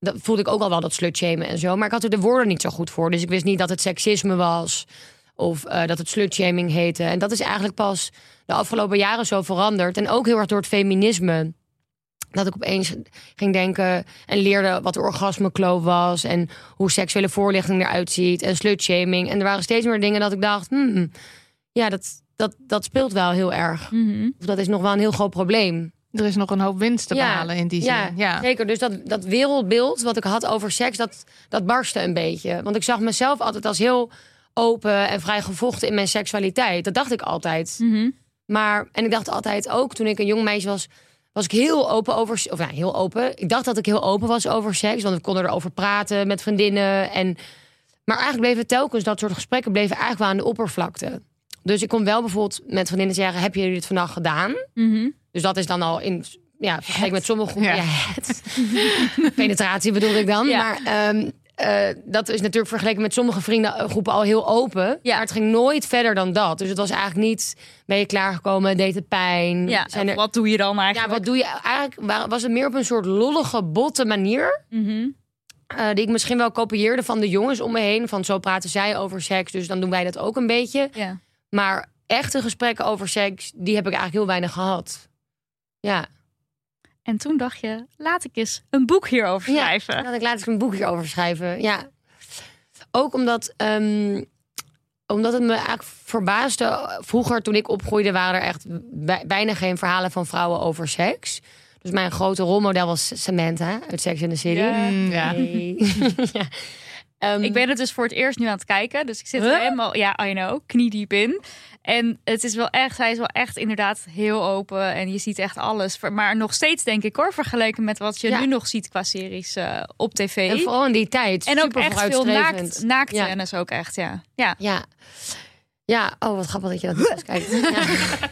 Dat voelde ik ook al wel dat slutshamen en zo. Maar ik had er de woorden niet zo goed voor. Dus ik wist niet dat het seksisme was. Of eh, dat het slutshaming heette. En dat is eigenlijk pas de afgelopen jaren zo veranderd. En ook heel erg door het feminisme. Dat ik opeens ging denken en leerde wat de orgasmekloof was. En hoe seksuele voorlichting eruit ziet. En slutshaming. En er waren steeds meer dingen dat ik dacht... Hmm, ja, dat, dat, dat speelt wel heel erg. Mhm. Of dat is nog wel een heel groot probleem. Er is nog een hoop winst te Ja, behalen in die zin. Ja, Ja, zeker. Dus dat, dat wereldbeeld wat ik had over seks, dat, dat barstte een beetje. Want ik zag mezelf altijd als heel open en vrij gevochten in mijn seksualiteit. Dat dacht ik altijd. Mhm. Maar, en ik dacht altijd ook, toen ik een jong meisje was, was ik heel open over, of ja, heel open. Ik dacht dat ik heel open was over seks, want we konden erover praten met vriendinnen. En, maar eigenlijk bleven telkens dat soort gesprekken bleven eigenlijk wel aan de oppervlakte. Dus ik kon wel bijvoorbeeld met vriendinnen zeggen, heb je dit vannacht gedaan? Mhm. Dus dat is dan al in, ja, vergeleken met sommige groepen. Ja. Ja, het. Penetratie bedoel ik dan. Ja. Maar ehm, eh, dat is natuurlijk vergeleken met sommige vriendengroepen al heel open. Ja. Maar het ging nooit verder dan dat. Dus het was eigenlijk niet, ben je klaargekomen, deed het pijn? Ja, Zijn er, wat doe je dan ja, eigenlijk? wat doe je? Eigenlijk wa- was het meer op een soort lollige, botte manier. Mhm. eh, die ik misschien wel kopieerde van de jongens om me heen. Van zo praten zij over seks, dus dan doen wij dat ook een beetje. Ja. Maar echte gesprekken over seks, die heb ik eigenlijk heel weinig gehad. Ja. En toen dacht je, laat ik eens een boek hierover Ja, schrijven. Dat ik laat ik een boekje over schrijven. Ja. Ook omdat, ehm, omdat het me eigenlijk verbaasde. Vroeger, toen ik opgroeide, waren er echt bij- bijna geen verhalen van vrouwen over seks. Dus mijn grote rolmodel was Samantha uit Sex in the City. Ja. Mm, ja. Hey. ja. Ehm, Ik ben het dus voor het eerst nu aan het kijken. Dus ik zit er helemaal, ja, I know, kniediep in. En het is wel echt, hij is wel echt inderdaad heel open. En je ziet echt alles. Maar nog steeds denk ik hoor, vergeleken met wat je Ja. nu nog ziet qua series eh, op tv. En vooral in die tijd. En ook super echt veel vooruitstrevend. naakt, naakt Ja. tennis ook echt, ja. Ja, Ja. Ja, oh wat grappig dat je dat niet eens kijkt. Ja.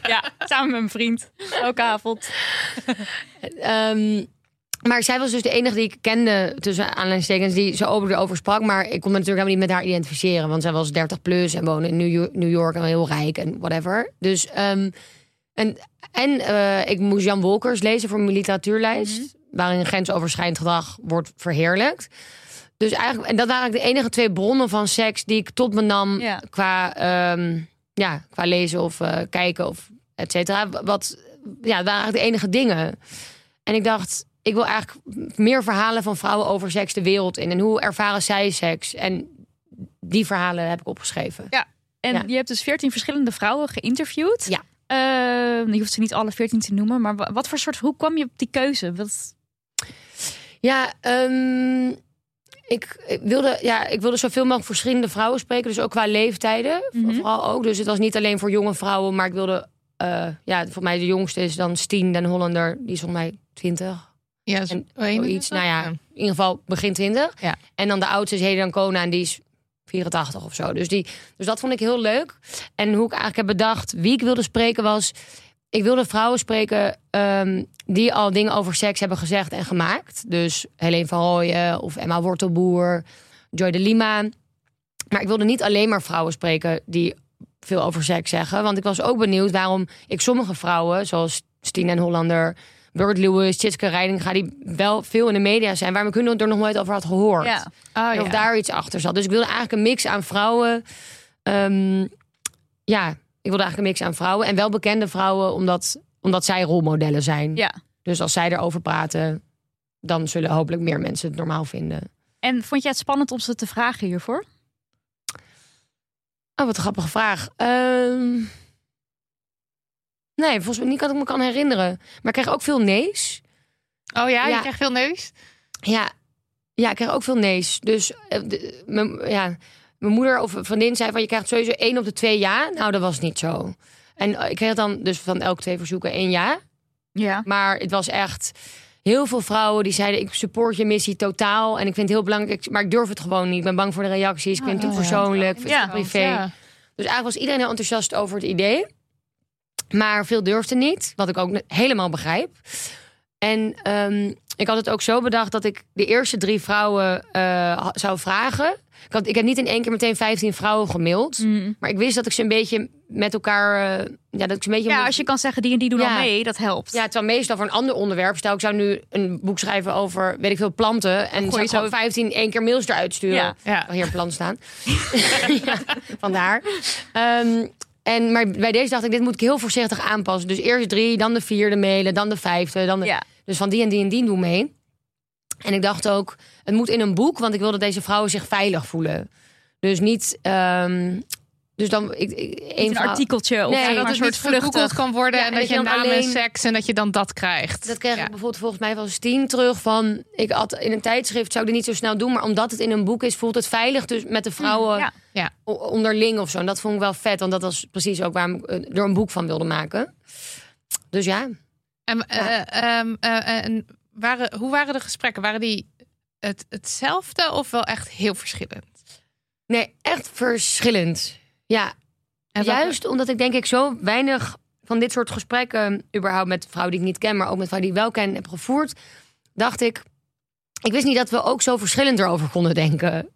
ja samen met mijn vriend. Elke avond. Ehm, maar zij was dus de enige die ik kende, tussen aanleidingstekens, die zo open erover sprak. Maar ik kon me natuurlijk helemaal niet met haar identificeren. Want zij was 30 plus en woonde in New York, en heel rijk en whatever. Dus, ehm, en en eh, ik moest Jan Wolkers lezen voor mijn literatuurlijst. Waarin grensoverschrijdend gedrag wordt verheerlijkt. Dus eigenlijk, en dat waren eigenlijk de enige twee bronnen van seks die ik tot me nam Ja. qua, ehm, ja, qua lezen of eh, kijken of et cetera. Wat, ja, dat waren eigenlijk de enige dingen. En ik dacht, ik wil eigenlijk meer verhalen van vrouwen over seks de wereld in. En hoe ervaren zij seks? En die verhalen heb ik opgeschreven. En Ja. je hebt dus veertien verschillende vrouwen geïnterviewd. Ja. Eh, je hoeft ze niet alle veertien te noemen, maar wa- wat voor soort, hoe kwam je op die keuze? Wat, Ja, ehm, ik, wilde, ja, ik wilde zoveel mogelijk verschillende vrouwen spreken. Dus ook qua leeftijden. Mhm. Vooral ook. Dus het was niet alleen voor jonge vrouwen. Maar ik wilde... eh, ja, voor mij de jongste is dan Stien, den Hollander. Die is volgens mij 20. Ja, zo- Zoiets. Nou ja, in ieder geval begin 20. Ja. En dan de oudste is Helen Kona. En die is 84 of zo. Dus, die, dus dat vond ik heel leuk. En hoe ik eigenlijk heb bedacht wie ik wilde spreken was... Ik wilde vrouwen spreken ehm, die al dingen over seks hebben gezegd en gemaakt. Dus Helene van Rooyen of Emma Wortelboer, Joy de Lima. Maar ik wilde niet alleen maar vrouwen spreken die veel over seks zeggen. Want ik was ook benieuwd waarom ik sommige vrouwen, zoals Stien en Hollander... Bird Lewis, Tjitske Reidinga, die wel veel in de media zijn... waarom ik hun er nog nooit over had gehoord. ja. Oh, En ja. Of daar iets achter zat. Dus ik wilde eigenlijk een mix aan vrouwen. Ehm, ja, ik wilde eigenlijk een mix aan vrouwen. En wel bekende vrouwen, omdat, omdat zij rolmodellen zijn. ja. Dus als zij erover praten, dan zullen hopelijk meer mensen het normaal vinden. En vond jij het spannend om ze te vragen hiervoor? Oh, wat een grappige vraag. Ehm, nee, volgens mij niet dat ik me kan herinneren. Maar ik kreeg ook veel nee's. Oh ja, Ja. je krijgt veel neus. Ja, ja ik kreeg ook veel nee's. Dus eh, de- mijn- ja, mijn moeder of vriendin zei van... je krijgt sowieso één op de twee ja. Nou, dat was niet zo. En eh, ik kreeg dan dus van elke twee verzoeken één ja. Ja. Maar het was echt heel veel vrouwen die zeiden... ik support je missie totaal en ik vind het heel belangrijk... maar ik durf het gewoon niet. Ik ben bang voor de reacties. Ik vind het te Oh, persoonlijk, Ja, privé. Ja. Dus eigenlijk was iedereen heel enthousiast over het idee. Maar veel durfde niet, wat ik ook helemaal begrijp. En ehm, ik had het ook zo bedacht dat ik de eerste drie vrouwen eh, zou vragen. Ik, had, ik heb niet in één keer meteen 15 vrouwen gemaild. Mm. Maar ik wist dat ik ze een beetje met elkaar. eh, ja, dat ik ze een beetje. Ja, moet- als je kan zeggen die en die doen Ja. al mee, dat helpt. ja, terwijl meestal voor een ander onderwerp. Stel, ik zou nu een boek schrijven over, weet ik veel, planten. En zou zo- gewoon 15 één keer mails eruit sturen. Ja. Ja. Oh, hier een plan staan. ja, vandaar. Ehm, en, maar bij deze dacht ik, dit moet ik heel voorzichtig aanpassen. Dus eerst drie, dan de vierde mailen, dan de vijfde. Dan de, Ja. Dus van die en die en die doen mee. En ik dacht ook, het moet in een boek, want ik wil dat deze vrouwen zich veilig voelen. Dus niet... ehm, dus dan... Ik, een artikeltje of Nee, dat een soort vluchtig. kan worden Ja, en en dat je je dan naam en seks en dat je dan dat krijgt. Dat kreeg Ja. ik bijvoorbeeld volgens mij van Stien terug van... Ik had in een tijdschrift, zou ik dit niet zo snel doen... maar omdat het in een boek is, voelt het veilig dus met de vrouwen ja. Ja. onderling of zo. En dat vond ik wel vet, want dat was precies ook waarom ik eh, er een boek van wilde maken. Dus ja. En, eh, ehm, eh, en waren, hoe waren de gesprekken? Waren die het, hetzelfde of wel echt heel verschillend? Nee, echt verschillend. Ja, En welke- juist omdat ik denk ik zo weinig van dit soort gesprekken... überhaupt met vrouwen die ik niet ken, maar ook met vrouwen die ik wel ken, heb gevoerd... dacht ik, ik wist niet dat we ook zo verschillend erover konden denken.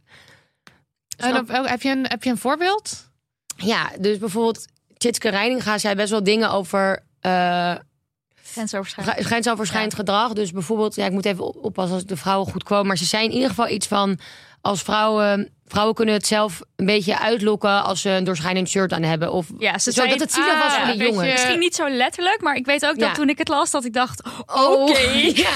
En op- oh, heb, je een, heb je een voorbeeld? Ja, dus bijvoorbeeld Tjitske Reininga zei best wel dingen over eh Grensoverschrijdend. gre- grensoverschrijdend gedrag. Dus bijvoorbeeld, ja, ik moet even op- oppassen als ik de vrouwen goed kwam. Maar ze zei in ieder geval iets van als vrouwen. Vrouwen kunnen het zelf een beetje uitlokken als ze een doorschijnend shirt aan hebben. Of Ja, ze zo, dat het zielig was ah, voor ja, die weet jongen. Misschien niet zo letterlijk, maar ik weet ook dat Ja. toen ik het las, dat ik dacht, Oh, oké, ja,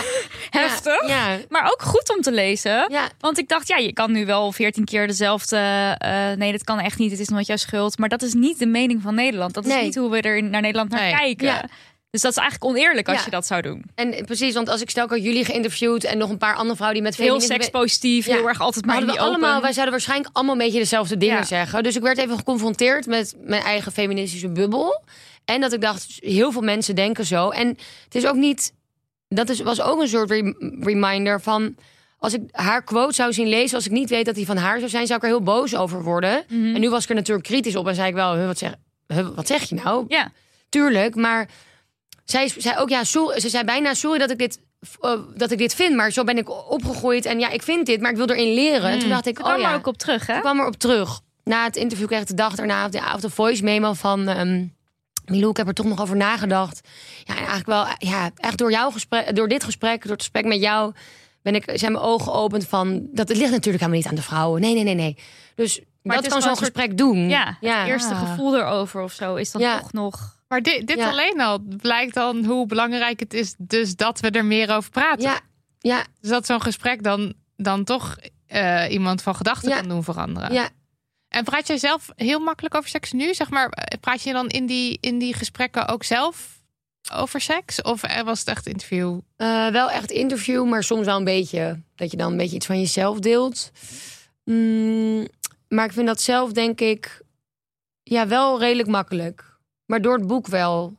heftig. Ja, Maar ook goed om te lezen. ja, Want ik dacht, ja, je kan nu wel veertien keer dezelfde. eh, nee, dat kan echt niet. Het is nooit jouw schuld. Maar dat is niet de mening van Nederland. Dat is Nee. niet hoe we er naar Nederland naar Nee. kijken. Dus dat is eigenlijk oneerlijk als Ja. je dat zou doen. en precies, want als ik stel, ik had jullie geïnterviewd en nog een paar andere vrouwen die met Heel feminisme- sekspositief, Ja. heel erg altijd maar hadden we allemaal, open. wij zouden waarschijnlijk allemaal een beetje dezelfde dingen Ja. zeggen. Dus ik werd even geconfronteerd met mijn eigen feministische bubbel. En dat ik dacht, heel veel mensen denken zo. En het is ook niet. Dat is, was ook een soort re- reminder van. Als ik haar quote zou zien lezen, als ik niet weet dat die van haar zou zijn, zou ik er heel boos over worden. Mhm. En nu was ik er natuurlijk kritisch op en zei ik wel, "Huh, wat zeg, wat zeg je nou? Ja, Tuurlijk, maar zij zei ook, ja, sorry, ze zei bijna, sorry dat ik dit, eh, dat ik dit vind, maar zo ben ik opgegroeid en ja, ik vind dit, maar ik wil erin leren. En toen dacht ik, ik kwam oh ja, er ook op terug, hè? ik kwam erop terug. Na het interview kreeg ik de dag daarna, of de, of de voice memo van ehm Milou, ik heb er toch nog over nagedacht. Ja, en eigenlijk wel, ja, echt door, jouw gesprek, door dit gesprek, door het gesprek met jou, ben ik, zijn mijn ogen geopend van... dat het ligt natuurlijk helemaal niet aan de vrouwen. Nee, nee, nee, nee. Dus Maar dat kan zo'n gesprek doen. Ja, ja. het eerste gevoel erover of zo is dan Ja. toch nog... Maar dit, dit Ja. alleen al blijkt dan hoe belangrijk het is, dus dat we er meer over praten. ja, ja, Dus dat zo'n gesprek dan, dan toch eh, iemand van gedachten Ja. kan doen veranderen. ja. En praat jij zelf heel makkelijk over seks nu? Zeg maar, eh, praat je dan in die, in die gesprekken ook zelf over seks? Of eh, was het echt interview? Wel echt interview, maar soms wel een beetje... dat je dan een beetje iets van jezelf deelt. Mm, maar ik vind dat zelf, denk ik... ja, wel redelijk makkelijk. Maar door het boek wel.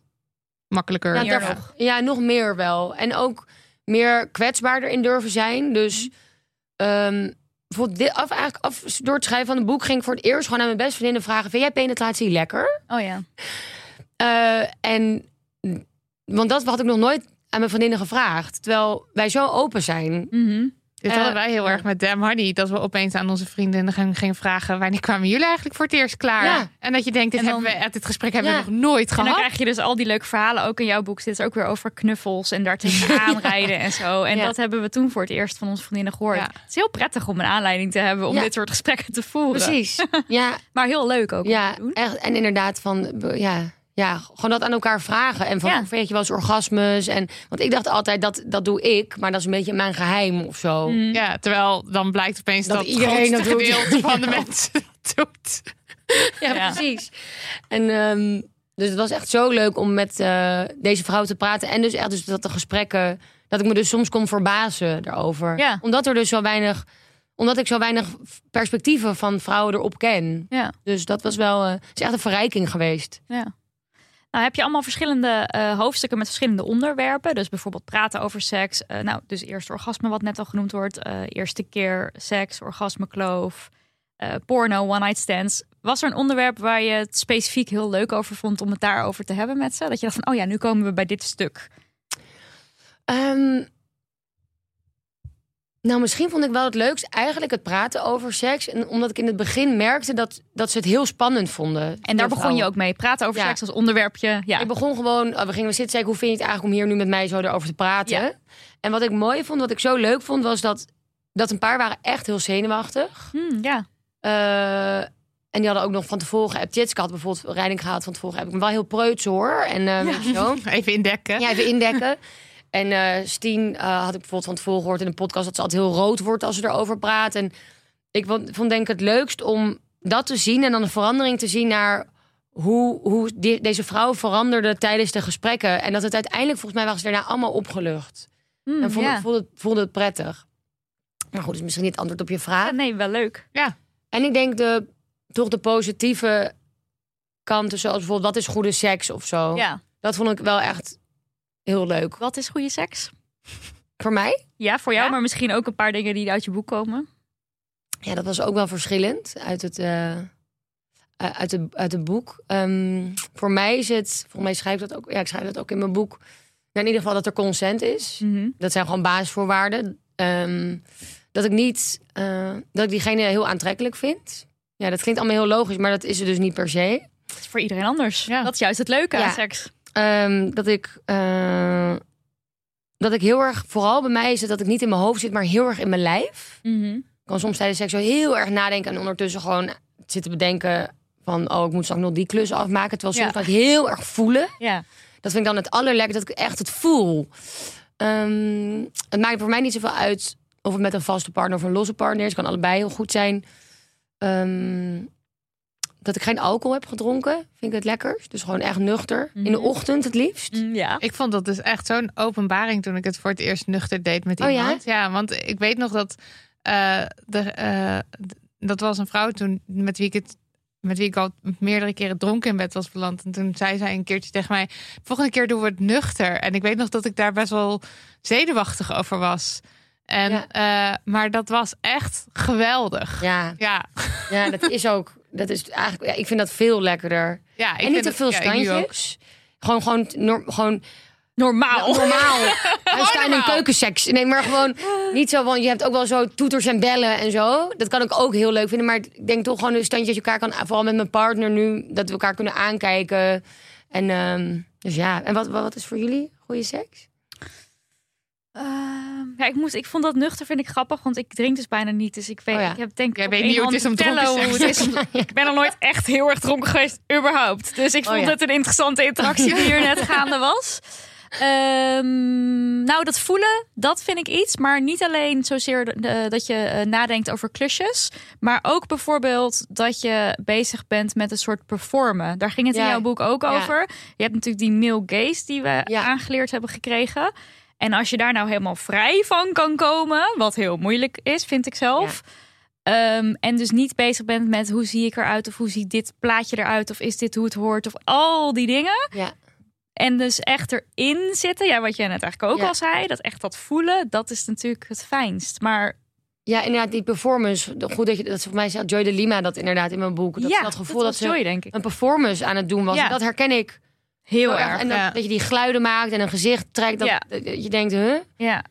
Makkelijker. Ja, daar- nog. ja, nog meer wel. En ook meer kwetsbaarder in durven zijn. Dus ehm, bijvoorbeeld dit, af, eigenlijk af, door het schrijven van het boek ging ik voor het eerst gewoon aan mijn beste vriendinnen vragen: Vind jij penetratie lekker? Oh ja. Eh, en want dat had ik nog nooit aan mijn vriendinnen gevraagd. Terwijl wij zo open zijn. Mhm. Dit Eh, hadden wij heel erg met Damn Honey. Dat we opeens aan onze vriendinnen gingen, vragen... wanneer kwamen jullie eigenlijk voor het eerst klaar? Ja. En dat je denkt, dit, dan- hebben we, dit gesprek hebben Ja. we nog nooit En dan gehad. krijg je dus al die leuke verhalen ook in jouw boek. Dit is ook weer over knuffels en daar tegenaan rijden en zo. En dat hebben we toen voor het eerst van onze vriendinnen gehoord. Het is heel prettig om een aanleiding te hebben om dit soort gesprekken te voeren. Precies. Ja, Maar heel leuk ook ja, echt. En inderdaad, van, ja, ja, gewoon dat aan elkaar vragen. En van, Ja. weet je wel eens orgasmes? En, want ik dacht altijd, dat, dat doe ik. Maar dat is een beetje mijn geheim of zo. Mm. Ja, terwijl dan blijkt opeens Dat dat, iedereen het grootste dat doet. gedeelte van de Ja. mensen dat doet. Ja, Ja. precies. En ehm, dus het was echt zo leuk om met eh, deze vrouw te praten. En dus echt dus dat de gesprekken... dat ik me dus soms kon verbazen daarover. Ja. Omdat er dus zo weinig... omdat ik zo weinig perspectieven van vrouwen erop ken. Ja. Dus dat was wel... eh, het is echt een verrijking geweest. Ja. Nou, heb je allemaal verschillende eh, hoofdstukken met verschillende onderwerpen. Dus bijvoorbeeld praten over seks. Eh, nou, dus eerst orgasme, wat net al genoemd wordt. eh, eerste keer seks, orgasme, kloof. porno, one-night stands. Was er een onderwerp waar je het specifiek heel leuk over vond om het daarover te hebben met ze? Dat je dacht van, oh ja, nu komen we bij dit stuk. Ehm, nou, misschien vond ik wel het leukst eigenlijk het praten over seks. En omdat ik in het begin merkte dat, dat ze het heel spannend vonden. En daar begon je ook mee. Praten over Ja. seks als onderwerpje. Ja. Ik begon gewoon, oh, we gingen zitten zeggen, hoe vind je het eigenlijk om hier nu met mij zo erover te praten? Ja. En wat ik mooi vond, wat ik zo leuk vond, was dat, dat een paar waren echt heel zenuwachtig. Hmm, ja. Eh, en die hadden ook nog van tevoren geappt. Jitske had bijvoorbeeld rijding gehad van tevoren. Heb ik hem wel heel preuts hoor. En eh, weet je zo. Even indekken. Ja, even indekken. En Stien eh, had ik bijvoorbeeld van tevoren gehoord in een podcast... dat ze altijd heel rood wordt als ze erover praat. En ik vond, vond denk ik het leukst om dat te zien... en dan een verandering te zien naar hoe, hoe die- deze vrouw veranderde tijdens de gesprekken. En dat het uiteindelijk, volgens mij, ze daarna allemaal opgelucht. Hmm, en vond, ja. voelde, het, voelde het prettig. Maar goed, is misschien niet het antwoord op je vraag. Ja, nee, wel leuk. En ik denk de, toch de positieve kanten, zoals bijvoorbeeld... wat is goede seks of zo. Ja. Dat vond ik wel echt heel leuk. Wat is goede seks? Voor mij? Ja, voor jou, Ja? maar misschien ook een paar dingen die uit je boek komen. Ja, dat was ook wel verschillend uit het, eh, uit het, uit het boek. Ehm, voor mij is het, volgens mij schrijf ik dat ook, ja, ik schrijf dat ook in mijn boek. Nou, in ieder geval dat er consent is. Mhm. Dat zijn gewoon basisvoorwaarden. Ehm, dat ik niet, eh, dat ik diegene heel aantrekkelijk vind. Ja, dat klinkt allemaal heel logisch, maar dat is het dus niet per se. Dat is voor iedereen anders. Ja. Dat is juist het leuke aan Ja. seks. Ehm, dat ik, eh, dat ik heel erg, vooral bij mij is het dat ik niet in mijn hoofd zit, maar heel erg in mijn lijf. Mhm. Ik kan soms tijdens seks zo heel erg nadenken en ondertussen gewoon zitten bedenken van oh ik moet straks nog die klus afmaken. Terwijl soms Ja. kan ik heel erg voelen. Ja. Dat vind ik dan het allerlekkerste dat ik echt het voel. Ehm, het maakt voor mij niet zoveel uit of het met een vaste partner of een losse partner is. Het kan allebei heel goed zijn. Ehm, dat ik geen alcohol heb gedronken, vind ik het lekkerst. Dus gewoon echt nuchter. In de Mhm. ochtend het liefst. Mm, ja. Ik vond dat dus echt zo'n openbaring toen ik het voor het eerst nuchter deed met Oh ja? iemand. ja? want ik weet nog dat eh, de, eh, d- dat was een vrouw toen met wie ik het met wie ik al meerdere keren dronken in bed was beland. En toen zei zij een keertje tegen mij: volgende keer doen we het nuchter. En ik weet nog dat ik daar best wel zenuwachtig over was. En, Ja. eh, maar dat was echt geweldig. Ja, Ja, ja, dat is ook. Dat is eigenlijk, ja, ik vind dat veel lekkerder. ja ik en niet te het- veel ja, standjes. Gewoon, gewoon, gewoon Normaal. normaal. Hij staat in een normaal. keukenseks. Nee, maar gewoon niet zo. Want je hebt ook wel zo toeters en bellen en zo. Dat kan ik ook heel leuk vinden. Maar ik denk toch gewoon een standje dat je elkaar kan. Vooral met mijn partner nu. Dat we elkaar kunnen aankijken. En ehm, dus ja. En wat, wat, wat is voor jullie goede seks? Ehm, ja, ik, moest, ik vond dat nuchter vind ik grappig, want ik drink dus bijna niet. Dus ik weet, Oh ja. ik heb denk ik Jij weet niet hoe het is om dronken hoe het te is om- Ik ben nog nooit echt heel erg dronken geweest, überhaupt. Dus ik Oh vond ja. het een interessante interactie die hier net gaande was. Ehm, nou, dat voelen, dat vind ik iets. Maar niet alleen zozeer dat je eh, nadenkt over klusjes. Maar ook bijvoorbeeld dat je bezig bent met een soort performen. Daar ging het in jouw boek ook Ja. over. Je hebt natuurlijk die male gaze die we Ja. aangeleerd hebben gekregen. En als je daar nou helemaal vrij van kan komen, wat heel moeilijk is, vind ik zelf. Ehm, en dus niet bezig bent met hoe zie ik eruit of hoe ziet dit plaatje eruit of is dit hoe het hoort of al die dingen. Ja. En dus echt erin zitten, ja, wat jij net eigenlijk ook Ja. al zei, dat echt dat voelen, dat is natuurlijk het fijnst. Maar Ja, inderdaad, die performance. Goed dat je dat voor mij zei Joy de Lima dat inderdaad in mijn boek. Dat, ja, dat gevoel dat, ze joy, denk ik. een performance aan het doen was. Ja. Dat herken ik Heel heel erg. En dat, ja. dat je die geluiden maakt en een gezicht trekt. Dat, Ja. dat je denkt, huh? Ja.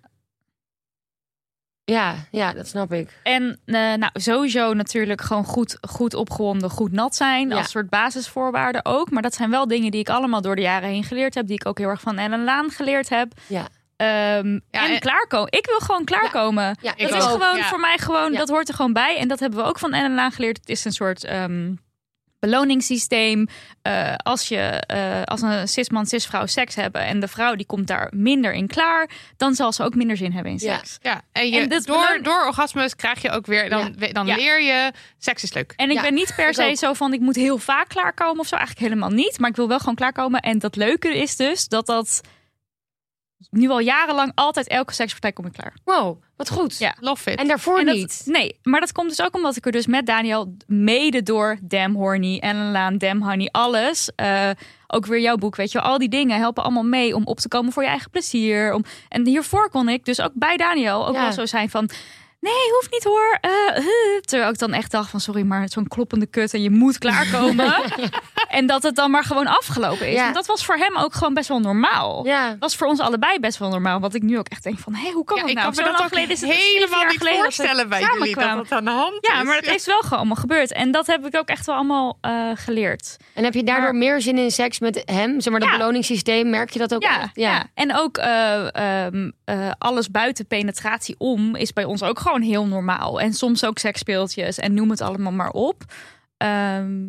Ja, ja, dat snap ik. En eh, nou, sowieso natuurlijk gewoon goed, goed opgewonden, goed nat zijn. Ja. Als soort basisvoorwaarden ook. Maar dat zijn wel dingen die ik allemaal door de jaren heen geleerd heb. Die ik ook heel erg van Ellen Laan geleerd heb. Ja. Ehm, Ja, en en- klaarkomen. Ik wil gewoon klaarkomen. Ja, Ik dat is ook, gewoon ja. voor mij gewoon, Ja. dat hoort er gewoon bij. En dat hebben we ook van Ellen Laan geleerd. Het is een soort ehm, beloningssysteem. Eh, als je eh, als een cisman, cisvrouw seks hebben en de vrouw die komt daar minder in klaar, dan zal ze ook minder zin hebben in Ja. seks. Ja, en, je, En dit door, door orgasmes krijg je ook weer, dan, dan Ja. leer je, seks is leuk. En ik Ja, ben niet per se zo van ik moet heel vaak klaarkomen of zo. Eigenlijk helemaal niet. Maar ik wil wel gewoon klaarkomen. En dat leuke is dus dat dat nu al jarenlang altijd elke sekspartij kom ik klaar. Wow, wat goed. Ja. Love it. En daarvoor En dat- niet. Nee, maar dat komt dus ook omdat ik er dus met Daniel mede door Damn Horny, Ellen Laan, Damn Honey, alles. eh, ook weer jouw boek, weet je. Al die dingen helpen allemaal mee om op te komen voor je eigen plezier. Om, en hiervoor kon ik dus ook bij Daniel ook Ja. wel zo zijn van... Nee, hoeft niet hoor. Eh, huh. Terwijl ik dan echt dacht van sorry, maar zo'n kloppende kut en je moet klaarkomen. en dat het dan maar gewoon afgelopen is. Ja. En dat was voor hem ook gewoon best wel normaal. Ja. Dat was voor ons allebei best wel normaal. Wat ik nu ook echt denk van, hé, hoe kan ja, dat ik nou? kan me dat geleden is het helemaal niet dat voorstellen bij jullie, dat dat aan de hand Ja, is. maar het is wel gewoon allemaal gebeurd. En dat heb ik ook echt wel allemaal eh, geleerd. En heb je daardoor Maar- meer zin in seks met hem? Zeg maar, dat Ja. beloningssysteem, merk je dat ook Ja, echt? ja. en ook eh, ehm, eh, alles buiten penetratie om is bij ons ook gewoon heel normaal. En soms ook seksspeeltjes en noem het allemaal maar op. Ehm,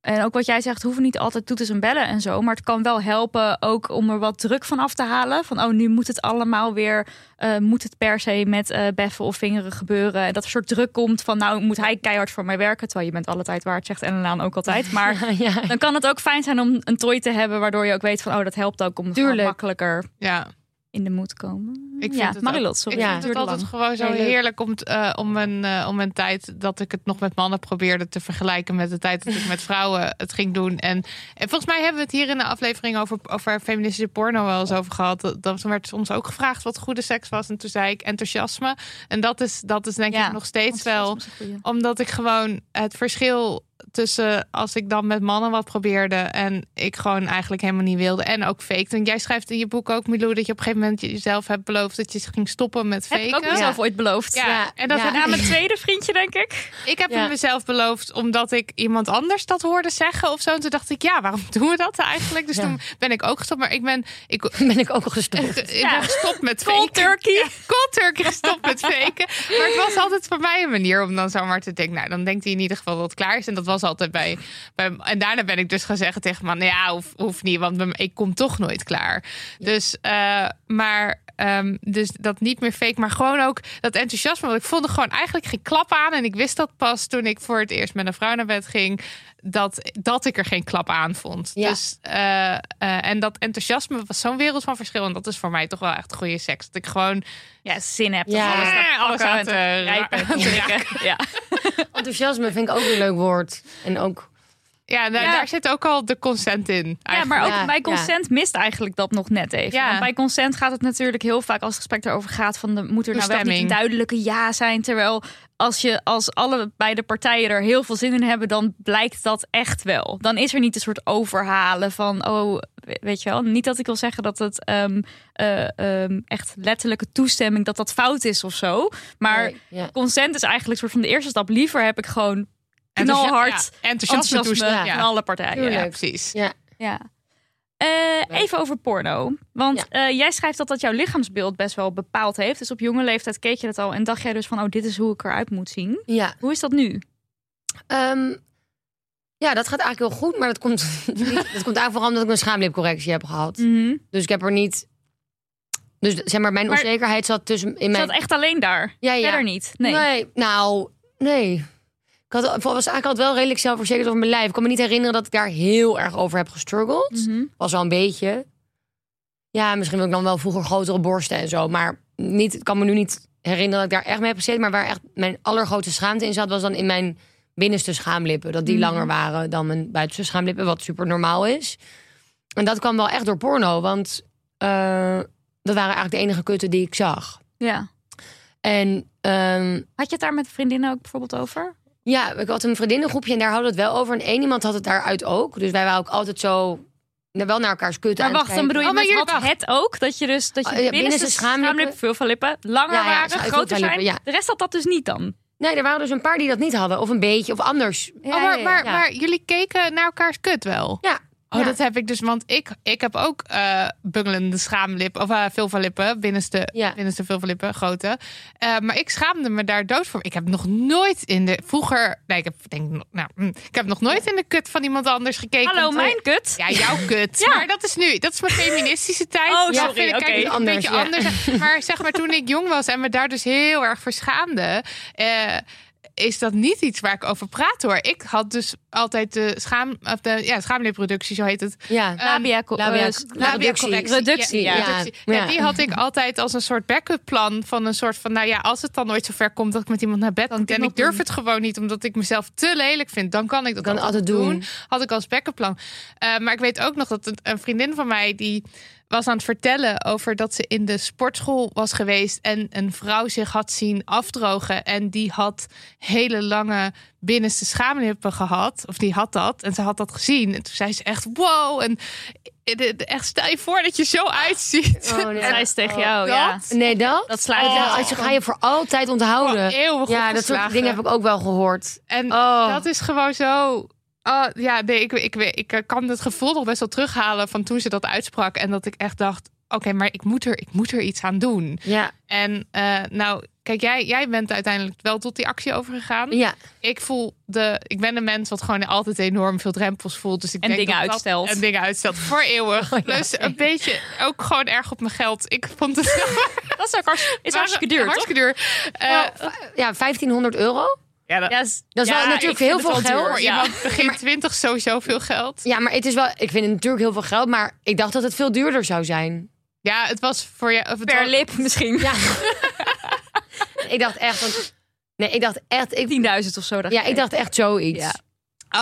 en ook wat jij zegt, hoeven niet altijd toeters en bellen en zo. Maar het kan wel helpen ook om er wat druk van af te halen. Van oh, nu moet het allemaal weer, eh, moet het per se met eh, beffen of vingeren gebeuren. En dat er soort druk komt van nou moet hij keihard voor mij werken. Terwijl je bent alle tijd waard, zegt Ellen Laan ook altijd. Maar ja. dan kan het ook fijn zijn om een toy te hebben waardoor je ook weet van oh, dat helpt ook om gewoon Tuurlijk. makkelijker Ja, in de moed te komen. Ik vind ja, het Marilot, ook- sorry. Ik Ja. vind het altijd lang. gewoon zo heerlijk om, t- eh, om, een, eh, om een tijd dat ik het nog met mannen probeerde te vergelijken met de tijd dat ik met vrouwen het ging doen. En, en volgens mij hebben we het hier in de aflevering over, over feministische porno wel eens over gehad. Dat, dat werd ons ook gevraagd wat goede seks was. En toen zei ik enthousiasme. En dat is, dat is denk Ja, ik nog steeds wel omdat ik gewoon het verschil tussen als ik dan met mannen wat probeerde en ik gewoon eigenlijk helemaal niet wilde en ook fake. En jij schrijft in je boek ook, Milou, dat je op een gegeven moment jezelf hebt beloofd dat je ging stoppen met Heb faken. ik ook mezelf ooit beloofd. Ja, Ja, en dat ja. heb ik, mijn tweede vriendje, denk ik. ik heb Ja. het mezelf beloofd omdat ik iemand anders dat hoorde zeggen of zo. En toen dacht ik, ja, waarom doen we dat eigenlijk? Dus Ja. toen ben ik ook gestopt. Maar ik ben, ik, Ben ik ook al gestopt. ik Ja. ben gestopt met Cold faken. turkey. Ja, cold turkey gestopt met faken. Maar het was altijd voor mij een manier om dan zomaar te denken... nou, dan denkt hij in ieder geval dat het klaar is. En dat was altijd bij... bij en daarna ben ik dus gaan zeggen tegen man... nou ja, hoeft hoeft niet, want ik kom toch nooit klaar. Dus, eh, maar... ehm, dus dat niet meer fake, maar gewoon ook dat enthousiasme. Want ik vond er gewoon eigenlijk geen klap aan. En ik wist dat pas toen ik voor het eerst met een vrouw naar bed ging. Dat, dat ik er geen klap aan vond. Ja. Dus, eh, eh, en dat enthousiasme was zo'n wereld van verschil. En dat is voor mij toch wel echt goede seks. Dat ik gewoon Ja, zin heb. Ja. Alles, Ja, alles aan te rijpen. ra- drinken. Ja. Enthousiasme vind ik ook een leuk woord. En ook, Ja, daar, Ja. daar zit ook al de consent in. ja, maar ook Ja, bij ja. consent mist eigenlijk dat nog net even. Ja. Want bij consent gaat het natuurlijk heel vaak als het gesprek erover gaat van de, moet er nou wel niet een duidelijke ja zijn. Terwijl als je als alle beide partijen er heel veel zin in hebben, dan blijkt dat echt wel. Dan is er niet een soort overhalen van oh, we- weet je wel. Niet dat ik wil zeggen dat het ehm, eh, ehm, echt letterlijke toestemming dat dat fout is of zo. Maar Nee, ja. consent is eigenlijk een soort van de eerste stap. Liever heb ik gewoon knalhard ja, enthousiasme enthousiasme toestemmen. van Ja. alle partijen. Tuurlijk. ja, precies. Ja. Ja. Eh, even over porno. Want Ja. eh, jij schrijft dat dat jouw lichaamsbeeld best wel bepaald heeft. Dus op jonge leeftijd keek je het al en dacht jij dus van... oh, dit is hoe ik eruit moet zien. Ja. Hoe is dat nu? Ehm, ja, dat gaat eigenlijk heel goed. Maar dat komt, niet, dat komt eigenlijk vooral omdat ik een schaamlipcorrectie heb gehad. Mhm. Dus ik heb er niet... Dus zeg maar, mijn Maar- onzekerheid zat tussen in mijn... dat echt alleen daar? Ja, ja. Verder niet? Nee. Nee, nou, nee. Ik had, was eigenlijk altijd wel redelijk zelfverzekerd over mijn lijf. Ik kan me niet herinneren dat ik daar heel erg over heb gestruggeld. Mhm. Was wel een beetje. Ja, misschien wil ik dan wel vroeger grotere borsten en zo. Maar niet, ik kan me nu niet herinneren dat ik daar echt mee heb gezeten. Maar waar echt mijn allergrootste schaamte in zat... was dan in mijn binnenste schaamlippen. Dat die Mhm. langer waren dan mijn buitenste schaamlippen. Wat super normaal is. En dat kwam wel echt door porno. Want eh, dat waren eigenlijk de enige kutten die ik zag. Ja. En ehm, Had je het daar met vriendinnen ook bijvoorbeeld over? Ja, ik had een vriendinnengroepje en daar hadden we het wel over. En één iemand had het daaruit ook. Dus wij waren ook altijd zo... Wel naar elkaars kut Maar aan wacht, het dan bedoel je Oh, maar met had wacht. het ook? Dat je dus dat je Oh, ja, binnenste binnenste schaamlippen- schaamlippen, veel van lippen, langer Ja, ja, waren, groter zijn. lippen, ja. De rest had dat dus niet dan. Nee, er waren dus een paar die dat niet hadden. Of een beetje, of anders. Ja, oh, maar, maar, ja. maar jullie keken naar elkaars kut wel? Ja. Oh, Ja. dat heb ik dus, want ik, ik heb ook eh bungelende schaamlippen, of uh, vulvalippen, binnenste, Ja. binnenste vulvalippen, grote. Eh, maar ik schaamde me daar dood voor. Ik heb nog nooit in de, vroeger, nee, ik heb denk, nou, hm, ik heb nog nooit in de kut van iemand anders gekeken. Hallo, mijn kut. Ja, jouw kut. Ja. Maar dat is nu, dat is mijn feministische tijd. Oh, Ja, sorry, vind ik, kijk, een Anders, beetje anders. Maar zeg maar, toen ik jong was en me daar dus heel erg voor schaamde, is dat niet iets waar ik over praat hoor. Ik had dus altijd de schaam, of de ja, schaamlipproductie, zo heet het. Ja. Labia, Labia- eh, labia- correctie. reductie, Ja, ja. reductie. Ja. Ja, die had ik altijd als een soort backup plan van een soort van, nou ja, als het dan ooit zover komt dat ik met iemand naar bed moet dit en ik durf doen. het gewoon niet omdat ik mezelf te lelijk vind, dan kan ik dat Kan altijd, altijd doen. Had ik als backup plan. Eh, maar ik weet ook nog dat een, een vriendin van mij die was aan het vertellen over dat ze in de sportschool was geweest en een vrouw zich had zien afdrogen en die had hele lange binnenste schaamlippen gehad of die had dat en ze had dat gezien en toen zei ze echt wow en eh, echt stel je voor dat je zo uitziet. Oh, nee. Zei ze tegen Oh. jou, Dat? ja. Nee, dat? Dat sluit Oh. Ja, als je ga je voor altijd onthouden. Eeuwig ja, dat soort dingen heb ik ook wel gehoord. En Oh. dat is gewoon zo. Oh, ja, nee, ik, ik, ik, ik kan het gevoel nog best wel terughalen van toen ze dat uitsprak. En dat ik echt dacht: oké, maar ik moet, er, ik moet er iets aan doen. Ja, En eh, nou, kijk, jij, jij bent uiteindelijk wel tot die actie overgegaan. ja. Ik voel de. Ik ben een mens wat gewoon altijd enorm veel drempels voelt. Dus ik En denk dingen dat dat- uitstelt. En dingen uitstelt voor eeuwig. Oh, ja, Plus een beetje ook gewoon erg op mijn geld. Ik vond het Dat is ook hartstikke, is hartstikke duur, toch? Hartstikke duur. Eh, ja, 1500 euro. Ja, dat, Ja, is- Dat is ja, wel natuurlijk heel veel duur, geld. Ja. iemand begin 20 sowieso veel geld. Ja, maar het is wel. Ik vind het natuurlijk heel veel geld, maar ik dacht dat het veel duurder zou zijn. Ja, het was voor je. Of het Per was- lip misschien. Ja. ik dacht echt. Want, nee, ik dacht echt. Ik, 10.000 of zo. dacht ja, ik dacht echt zoiets. Ja.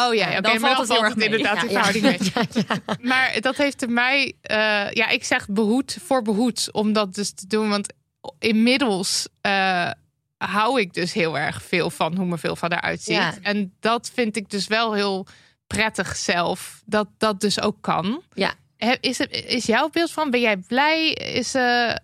Oh ja, ja dan oké, maar valt het heel erg mee. inderdaad in Ja, ja. verhouding mee. Maar dat heeft er mij, eh, ja, ik zeg behoed voor behoed om dat dus te doen. Want inmiddels eh, hou ik dus heel erg veel van hoe mijn veel van eruit ziet. Ja. En dat vind ik dus wel heel prettig zelf, dat dat dus ook kan. Ja. Is, het, is jouw beeld van, ben jij blij? Is, eh,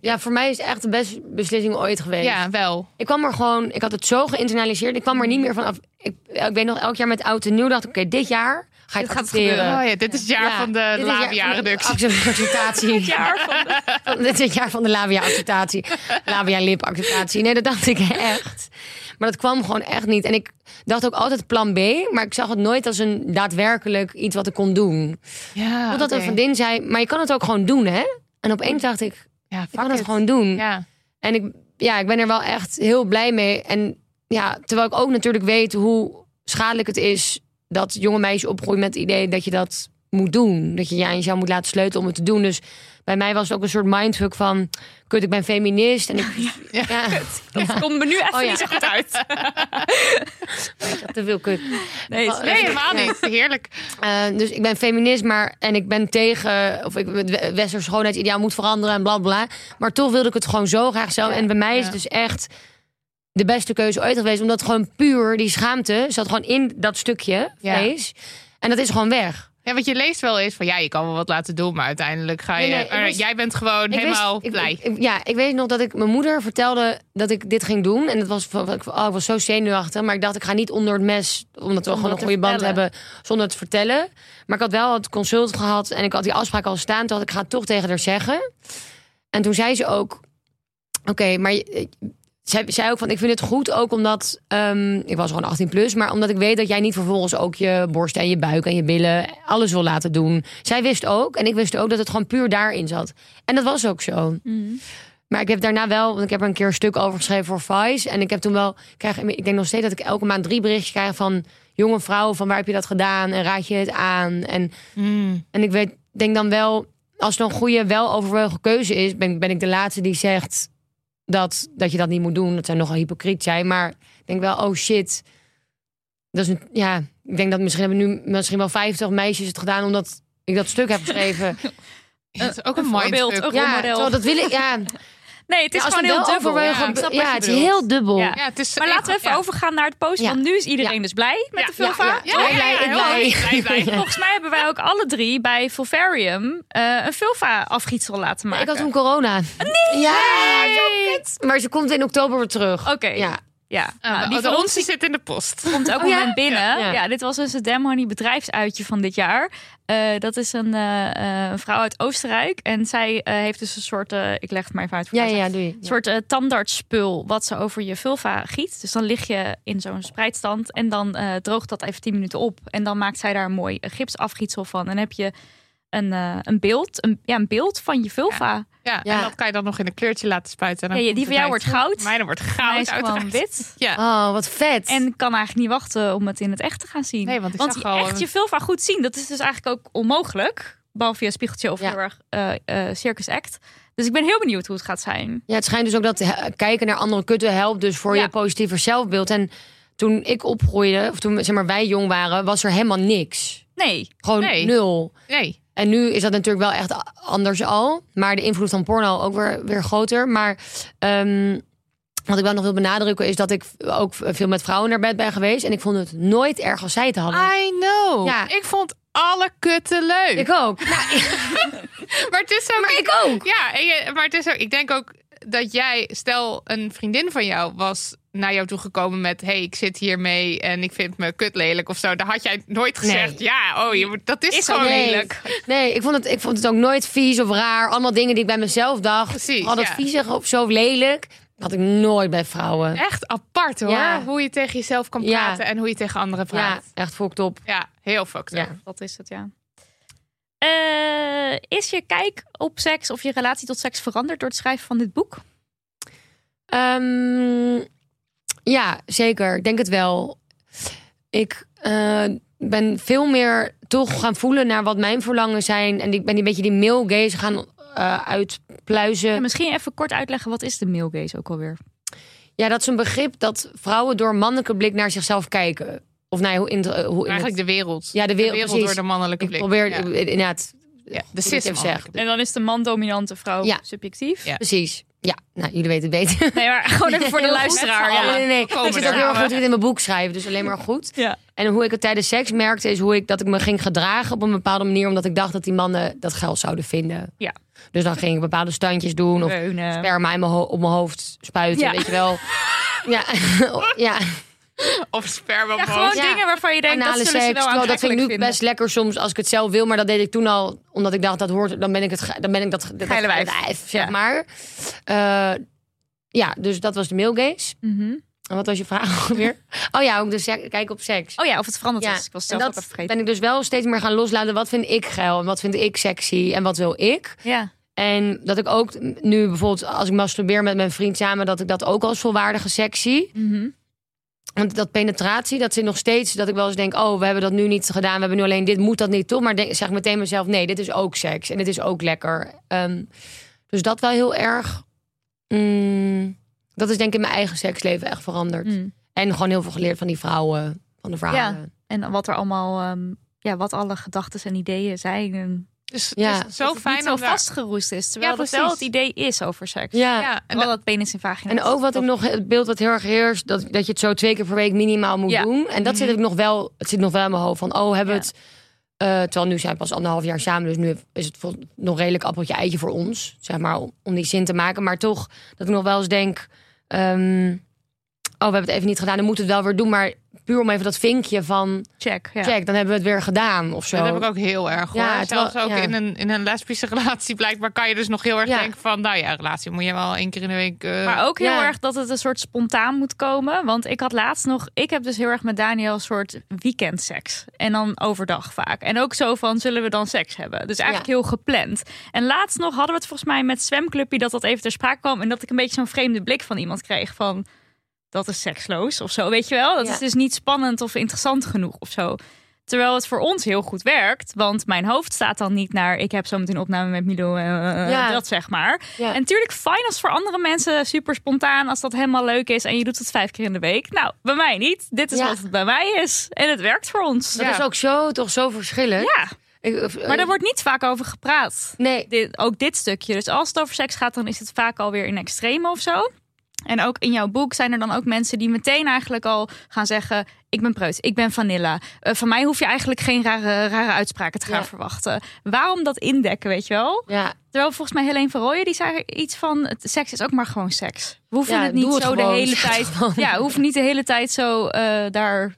Ja, voor mij is het echt de beste beslissing ooit geweest. ja, wel. Ik kwam er gewoon, ik had het zo geïnternaliseerd. Ik kwam er niet meer van af. Ik, ik weet nog, elk jaar met oud en nieuw dacht ik, oké, dit jaar ga Dit het gaat gebeuren. Oh ja, dit is het jaar Ja, van de is het jaar van de labia-reductie. van Dit is het jaar van de labia-acceptatie. Labia-lip-acceptatie. Nee, dat dacht ik echt. Maar dat kwam gewoon echt niet. En ik dacht ook altijd plan B. Maar ik zag het nooit als een daadwerkelijk iets wat ik kon doen. Ja, Totdat oké. een vriendin zei, maar je kan het ook gewoon doen, hè? En opeens dacht ik, Ja, ik kan het gewoon doen. Ja. En ik, ja, ik ben er wel echt heel blij mee. En ja, terwijl ik ook natuurlijk weet hoe schadelijk het is dat jonge meisjes opgroeien met het idee dat je dat moet doen. Dat je je aan jezelf moet laten sleutelen om het te doen. Dus bij mij was het ook een soort mindfuck van, kut, ik ben feminist. En ik, ja, Dat komt me nu even Oh, niet zo goed uit. te veel kut. Nee, Nee, helemaal niet. Heerlijk. Eh, dus ik ben feminist, maar en ik ben tegen, of ik het we- westers schoonheidsideaal moet veranderen en bla bla. Maar toch wilde ik het gewoon zo graag zelf. en bij mij is het dus echt de beste keuze ooit geweest, omdat gewoon puur die schaamte zat gewoon in dat stukje Ja. vlees. En dat is gewoon weg. Ja, want je leest wel eens van ja, je kan wel wat laten doen, maar uiteindelijk ga je. Nee, nee, ik wist- jij bent gewoon wist- helemaal ik- blij. ik- ja, ik weet nog dat ik mijn moeder vertelde dat ik dit ging doen. En dat was, van- oh, ik was zo zenuwachtig. Maar ik dacht, ik ga niet onder het mes, omdat we gewoon een goede band hebben, zonder het te vertellen. Maar ik had wel het consult gehad en ik had die afspraak al staan. Toen had ik ga het toch tegen haar zeggen. En toen zei ze ook, oké, maar zij zei ook van, ik vind het goed ook omdat, ehm, ik was gewoon 18 plus, maar omdat ik weet dat jij niet vervolgens ook je borst en je buik en je billen alles wil laten doen. Zij wist ook en ik wist ook dat het gewoon puur daarin zat. En dat was ook zo. Maar ik heb daarna wel, want ik heb er een keer een stuk over geschreven voor Vice. En ik heb toen wel, ik krijg, ik denk nog steeds dat ik elke maand drie berichtjes krijg van jonge vrouwen van waar heb je dat gedaan en raad je het aan. En, Mm. en ik weet, denk dan wel, als het een goede, wel overwogen keuze is, ben, ben ik de laatste die zegt dat, dat je dat niet moet doen. Dat zou nogal hypocriet zijn. Maar ik denk wel, oh shit. Dat is een, ja, ik denk dat misschien hebben nu misschien wel 50 meisjes het gedaan omdat ik dat stuk heb geschreven. Is ook een, een voorbeeld, ook- ja, rolmodel. terwijl dat wil ik. Ja, Nee, het is ja, gewoon heel dubbel. Ja, ik snap wat ja, je het is heel dubbel. Ja. Ja, het is Maar laten we even ja. overgaan naar het posten. Ja. Want nu is iedereen Ja. dus blij met de vulva. ja, ja. Ja, ja, ja, Ik heel blij. erg blij, blij. Volgens mij hebben wij ook alle drie bij Fulvarium eh, een vulva-afgietsel laten maken. Ik had toen corona. Nee! Ja, zo kut. Maar ze komt in oktober weer terug. Oké. Ja. Ja, Ah, nou, die die de van ons onze zit in de post. komt ook Oh, ja? binnen. Ja. Ja. dit was dus het Dem Honey bedrijfsuitje van dit jaar. Eh, dat is een, eh, eh, een vrouw uit Oostenrijk. En zij eh, heeft dus een soort, eh, ik leg het maar even uit voor Ja, ja, doe je. Een soort eh, tandartsspul wat ze over je vulva giet. Dus dan lig je in zo'n spreidstand en dan eh, droogt dat even 10 minuten op. En dan maakt zij daar een mooi gipsafgietsel van. En dan heb je een, eh, een beeld, een, ja, een beeld van je vulva. Ja, Ja. en dat kan je dan nog in een kleurtje laten spuiten. En dan ja, die van jou wordt goud. Mijne wordt goud, uiteraard. wit. Ja. Oh, wat vet. En kan eigenlijk niet wachten om het in het echt te gaan zien. Nee, want ik zag je al echt je vulva goed zien, dat is dus eigenlijk ook onmogelijk. Behalve via spiegeltje of heel erg eh, eh, Circus Act. Dus ik ben heel benieuwd hoe het gaat zijn. Ja, het schijnt dus ook dat kijken naar andere kutten helpt dus voor je positiever zelfbeeld. En toen ik opgroeide, of toen zeg maar, wij jong waren, was er helemaal niks. Nee, Gewoon Nee. nul. Nee. En nu is dat natuurlijk wel echt anders al. Maar de invloed van porno ook weer, weer groter. Maar ehm, wat ik wel nog wil benadrukken is dat ik ook veel met vrouwen naar bed ben geweest. En ik vond het nooit erg als zij het hadden. I know. Ja. Ik vond alle kutten leuk. Ik ook. maar het is ook... Maar ik ook. Ja, maar het is ook... Ik denk ook dat jij... Stel, een vriendin van jou was naar jou toegekomen met... hey, ik zit hier mee en ik vind me kut lelijk of zo. Dan had jij nooit gezegd... Nee. Ja, oh, je, moet- dat is, Is gewoon Nee. lelijk. Nee, ik vond, het, ik vond het ook nooit vies of raar. Allemaal dingen die ik bij mezelf dacht. Precies, Al dat ja. viezig of zo lelijk. Dat had ik nooit bij vrouwen. Echt apart hoor. Ja. Hoe je tegen jezelf kan Ja. praten en hoe je tegen anderen Ja, praat. echt fokt op. Ja, heel fucked Ja. up. Dat is het, ja. Eh, is je kijk op seks of je relatie tot seks veranderd door het schrijven van dit boek? Ehm, ja, zeker. Ik denk het wel. Ik eh, ben veel meer toch gaan voelen naar wat mijn verlangen zijn. En ik ben een beetje die male gaze gaan eh, uitpluizen. Ja, misschien even kort uitleggen, wat is de male gaze ook alweer? Ja, dat is een begrip dat vrouwen door een mannelijke blik naar zichzelf kijken. Of nou, ja, hoe in, hoe in Eigenlijk het, de wereld. Ja, de wereld, precies. door de mannelijke ik blik. probeer Ja. inderdaad. Ja, de ik cis zeg. En dan is de man dominante vrouw Ja. subjectief. Ja. Precies. Ja, nou, jullie weten het beter. Nee, maar gewoon even voor de luisteraar. Ja, nee, nee. Ik zit ook heel erg goed in mijn boek schrijven, dus alleen maar goed. Ja. En hoe ik het tijdens seks merkte, is hoe ik dat ik me ging gedragen op een bepaalde manier, omdat ik dacht dat die mannen dat geld zouden vinden. Ja. Dus dan ging ik bepaalde standjes doen of Steunen. sperma in mijn op mijn hoofd spuiten, Ja. weet je wel. Ja, ja. Of sperma Ja, gewoon Ja. dingen waarvan je denkt dat anale zullen ze seks. wel dat vind ik nu vinden. best lekker soms als ik het zelf wil, maar dat deed ik toen al, omdat ik dacht dat hoort, dan ben ik het, dan ben ik dat, dat Geile wijf. zeg Ja. maar. Eh, ja, dus dat was de male gaze. Mhm. En wat was je vraag weer? Oh ja, ook de kijk op seks. Oh ja, of het veranderd Ja, is. Ik was en zelf dat vergeten. ben ik dus wel steeds meer gaan loslaten. Wat vind ik geil en wat vind ik sexy en wat wil ik? Ja. En dat ik ook nu bijvoorbeeld als ik masturbeer met mijn vriend samen, dat ik dat ook als volwaardige sexy. Mhm. Want dat penetratie, dat zit nog steeds dat ik wel eens denk, oh, we hebben dat nu niet gedaan, we hebben nu alleen dit, moet dat niet toch? Maar denk, zeg meteen mezelf, nee, dit is ook seks en dit is ook lekker. Ehm, dus dat wel heel erg. mm, dat is denk ik in mijn eigen seksleven echt veranderd. Mm. En gewoon heel veel geleerd van die vrouwen, van de vrouwen. En wat er allemaal, ehm, ja, wat alle gedachten en ideeën zijn. En Dus Ja. het is zo dat het fijn niet zo daar- vastgeroest is. Terwijl Ja, dat wel het idee is over seks. Ja. Ja, En wel dat penis in vagina. En ook wat ik nog, het beeld wat heel erg heerst, dat, dat je het zo twee keer per week minimaal moet Ja. doen. En dat zit ik nog wel, het zit nog wel in mijn hoofd van, oh, hebben we Ja. het Eh, terwijl nu zijn we pas anderhalf jaar samen. Dus nu is het nog redelijk appeltje eitje voor ons. Zeg maar, om, om die zin te maken. Maar toch, dat ik nog wel eens denk... ehm, oh, we hebben het even niet gedaan. Dan moeten we het wel weer doen. Maar puur om even dat vinkje van... Check. Ja. Check, dan hebben we het weer gedaan of zo. Dat heb ik ook heel erg hoor. Ja, het Zelfs wel- ook ja. in, een, in een lesbische relatie blijkbaar kan je dus nog heel erg Ja. denken van... nou ja, relatie moet je wel één keer in de week... eh, Maar ook heel Ja. erg dat het een soort spontaan moet komen. Want ik had laatst nog... Ik heb dus heel erg met Daniel een soort weekendseks. En dan overdag vaak. En ook zo van, zullen we dan seks hebben? Dus eigenlijk heel gepland. En laatst nog hadden we het volgens mij met zwemclubje... dat dat even ter sprake kwam. En dat ik een beetje zo'n vreemde blik van iemand kreeg van... dat is seksloos of zo, weet je wel? Dat Ja. is dus niet spannend of interessant genoeg of zo. Terwijl het voor ons heel goed werkt. Want mijn hoofd staat dan niet naar... ik heb zo meteen opname met Milo, eh, Ja. dat zeg maar. Ja. En natuurlijk fijn als voor andere mensen super spontaan... als dat helemaal leuk is en je doet het vijf keer in de week. Nou, bij mij niet. Dit is wat het bij mij is. En het werkt voor ons. Dat is ook zo, toch zo verschillend. Ja, Ik- of- maar daar wordt niet vaak over gepraat. Nee, Dit, ook dit stukje. Dus als het over seks gaat, dan is het vaak alweer in extreme of zo. En ook in jouw boek zijn er dan ook mensen die meteen eigenlijk al gaan zeggen: Ik ben preut, ik ben vanilla. Eh, van mij hoef je eigenlijk geen rare, rare uitspraken te gaan Ja. verwachten. Waarom dat indekken, weet je wel? ja, Terwijl volgens mij Helene van Rooyen die zei iets van: het, seks is ook maar gewoon seks. We hoeven Ja, het niet het zo de hele tijd. Ja, we hoeven niet de hele tijd zo eh, daar.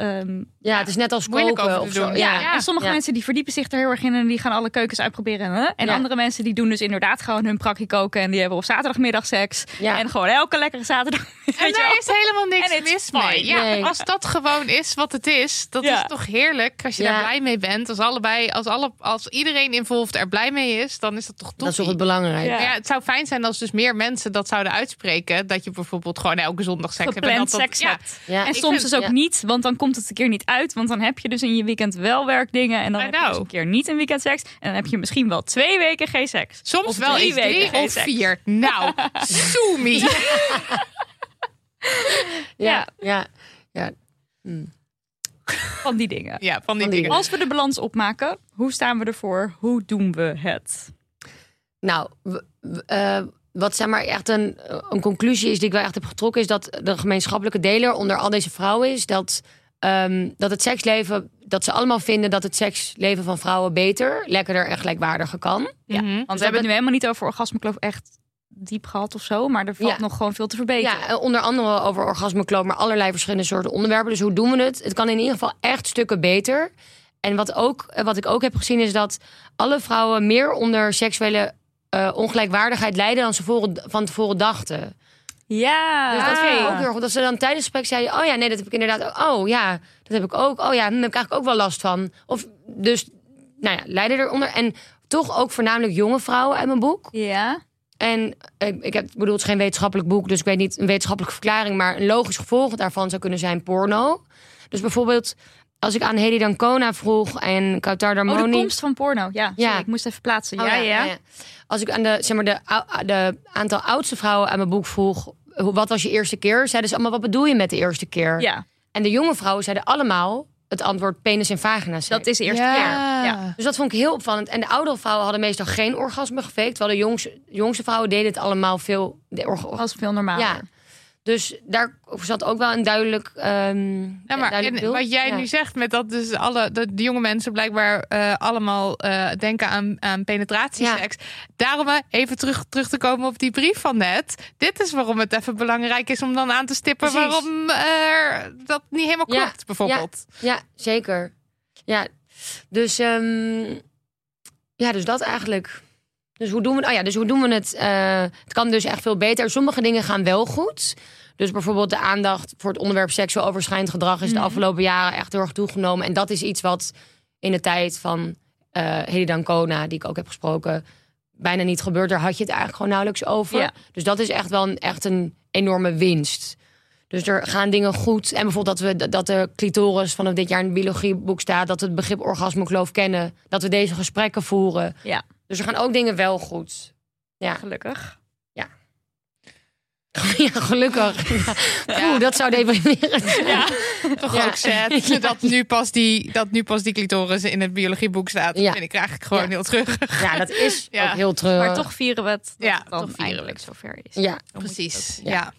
Ehm, ja, het is net als koken of zo. Ja. ja, en sommige Ja. mensen die verdiepen zich er heel erg in en die gaan alle keukens uitproberen. Hè? En Ja. andere mensen die doen dus inderdaad gewoon hun prakje koken en die hebben op zaterdagmiddag seks. Ja. En gewoon elke lekkere zaterdag. En weet je daar is helemaal niks mis mee. Ja, Nee. Als dat gewoon is wat het is, dat Ja. is toch heerlijk. Als je Ja. daar blij mee bent. Als, allebei, als, alle, als iedereen involved er blij mee is, dan is dat toch Dat is toch het belangrijk. Ja. Ja, het zou fijn zijn als dus meer mensen dat zouden uitspreken. Dat je bijvoorbeeld gewoon elke zondag seks hebt. en Gepland dat dat- seks ja. hebt. Ja. En Ik soms vind- dus ook ja. niet, want dan komt het een keer niet uit. Want dan heb je dus in je weekend wel werkdingen. En dan I heb je dus een keer niet een weekend seks. En dan heb je misschien wel twee weken geen seks. Soms Of wel drie weken drie of seks. vier. Nou, soemie. Ja, ja, ja. Van die dingen. Ja, van die Van die dingen. Als we de balans opmaken, hoe staan we ervoor? Hoe doen we het? Nou, eh, wat zeg maar echt een, een conclusie is die ik wel echt heb getrokken, is dat de gemeenschappelijke deler onder al deze vrouwen is dat, ehm, dat het seksleven, dat ze allemaal vinden dat het seksleven van vrouwen beter, lekkerder en gelijkwaardiger kan. Ja, Mhm. want we hebben het nu helemaal niet over orgasmekloof echt diep gehad of zo. Maar er valt Ja. nog gewoon veel te verbeteren. Ja, onder andere over orgasmekloop, maar allerlei verschillende soorten onderwerpen. Dus hoe doen we het? Het kan in ieder geval echt stukken beter. En wat, ook, eh, wat ik ook heb gezien is dat alle vrouwen meer onder seksuele eh, ongelijkwaardigheid lijden dan ze voren- van tevoren dachten. Ja, Dus dat vind ik ook heel goed. Dat ze dan tijdens het gesprek zeiden: Oh ja, nee, dat heb ik inderdaad. ook. Oh ja, dat heb ik ook. Oh ja, daar heb ik eigenlijk ook wel last van. Of dus, nou ja, lijden eronder. En toch ook voornamelijk jonge vrouwen uit mijn boek. Ja. En ik, ik heb, bedoel, het is geen wetenschappelijk boek, dus ik weet niet een wetenschappelijke verklaring, maar een logisch gevolg daarvan zou kunnen zijn porno. Dus bijvoorbeeld, als ik aan Hedy Dancona vroeg en Kautar Oh, Darmoni. de komst van porno. Ja, Ja. sorry, ik moest even plaatsen. Oh, ja, ja, ja. Als ik aan de, zeg maar, de, de aantal oudste vrouwen uit mijn boek vroeg, wat was je eerste keer? Zeiden ze allemaal, wat bedoel je met de eerste keer? Ja, En de jonge vrouwen zeiden allemaal het antwoord penis en vagina. dat is de eerste Ja. keer. Ja. Dus dat vond ik heel opvallend. En de oudere vrouwen hadden meestal geen orgasme gefaked. Terwijl de jongste, jongste vrouwen deden het allemaal veel. De orga- was veel normaler. ja. Dus daar zat ook wel een duidelijk. ehm Ja, maar duidelijk en wat jij Ja. nu zegt met dat dus alle de, de jonge mensen blijkbaar eh, allemaal eh, denken aan, aan penetratieseks. Daarom eh, even terug, terug te komen op die brief van net. Dit is waarom het even belangrijk is om dan aan te stippen Precies. waarom dat niet helemaal klopt, bijvoorbeeld. Ja, zeker. Ja, dus, ehm, ja, dus dat eigenlijk. Dus hoe doen we, oh ja, dus hoe doen we het? Eh, het kan dus echt veel beter. Sommige dingen gaan wel goed. Dus bijvoorbeeld de aandacht voor het onderwerp seksueel overschrijdend gedrag is de afgelopen jaren echt heel erg toegenomen. En dat is iets wat in de tijd van eh Hedy Dancona, die ik ook heb gesproken, bijna niet gebeurt. Daar had je het eigenlijk gewoon nauwelijks over. Ja. Dus dat is echt wel een, echt een enorme winst. Dus er gaan dingen goed. En bijvoorbeeld dat, we, dat de clitoris vanaf dit jaar in het biologieboek staat. Dat we het begrip orgasmekloof kennen. Dat we deze gesprekken voeren. Ja. Dus er gaan ook dingen wel goed. Ja, Gelukkig. ja gelukkig. Ja. Oeh, dat zou deprimerend. Ja. Toch Ja. ook zet dat, nu pas die, dat nu pas die clitoris in het biologieboek staat. Ja. Vind ik eigenlijk gewoon Ja. heel terug. Ja, dat is Ja. ook heel treurig. Maar toch vieren we het dat Ja, het dan toch vieren we het. zover is. Ja, Precies, dat- ja.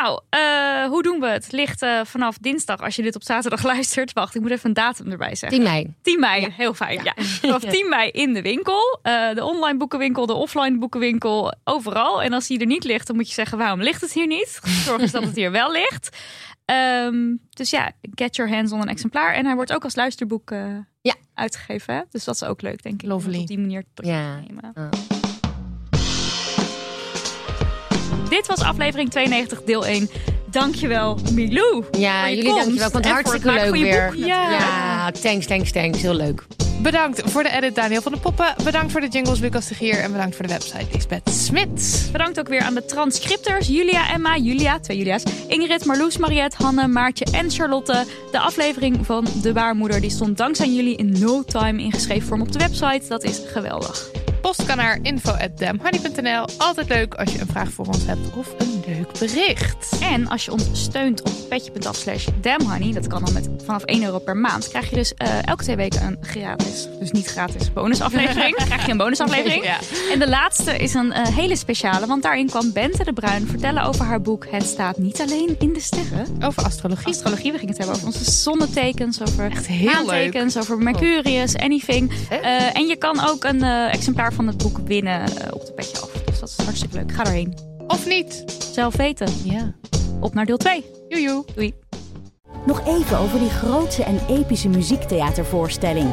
Nou, eh, hoe doen we het? Ligt eh, vanaf dinsdag, als je dit op zaterdag luistert. Wacht, ik moet even een datum erbij zeggen. 10 mei. 10 mei, heel fijn. Ja. Vanaf 10 mei in de winkel. Eh, de online boekenwinkel, de offline boekenwinkel, overal. En als die er niet ligt, dan moet je zeggen, waarom ligt het hier niet? Zorg eens dat het hier wel ligt. Ehm, dus ja, get your hands on een exemplaar. En hij wordt ook als luisterboek eh, Ja. uitgegeven. Dus dat is ook leuk, denk ik. om Lovely. Op die manier te Ja. nemen. Ah. Dit was aflevering 92, deel 1. Dankjewel, Milou. Ja, jullie komst dankjewel. Ik vond het hartstikke leuk weer. natuurlijk. ja, thanks, thanks, thanks. Heel leuk. Bedankt voor de edit Daniel van de Poppen. Bedankt voor de jingles Lucas de Gier. En bedankt voor de website Lisbeth Smit. Bedankt ook weer aan de transcripters Julia, Emma, Julia, twee Julia's, Ingrid, Marloes, Mariette, Hanne, Maartje en Charlotte. De aflevering van De Baarmoeder die stond dankzij jullie in no time in geschreven vorm op de website. Dat is geweldig. Post kan naar info.damhoney.nl. Altijd leuk als je een vraag voor ons hebt of een leuk bericht. En als je ons steunt op petje.af slash damhoney, dat kan dan met vanaf 1 euro per maand, krijg je dus eh, elke twee weken een gratis, dus niet gratis, bonusaflevering. krijg je een bonusaflevering. Ja. En de laatste is een eh, hele speciale, want daarin kwam Bente de Bruin vertellen over haar boek Het staat niet alleen in de sterren. Over astrologie. Astrologie, we gingen het hebben over onze zonnetekens, over Echt heel maantekens, over Mercurius, anything. Eh, en je kan ook een eh, exemplaar van het boek winnen op de petje af. Dus dat is hartstikke leuk. Ga erheen. Of niet. Zelf weten. Ja. Op naar deel 2. Joejoe. Doei. Nog even over die grootse en epische muziektheatervoorstelling.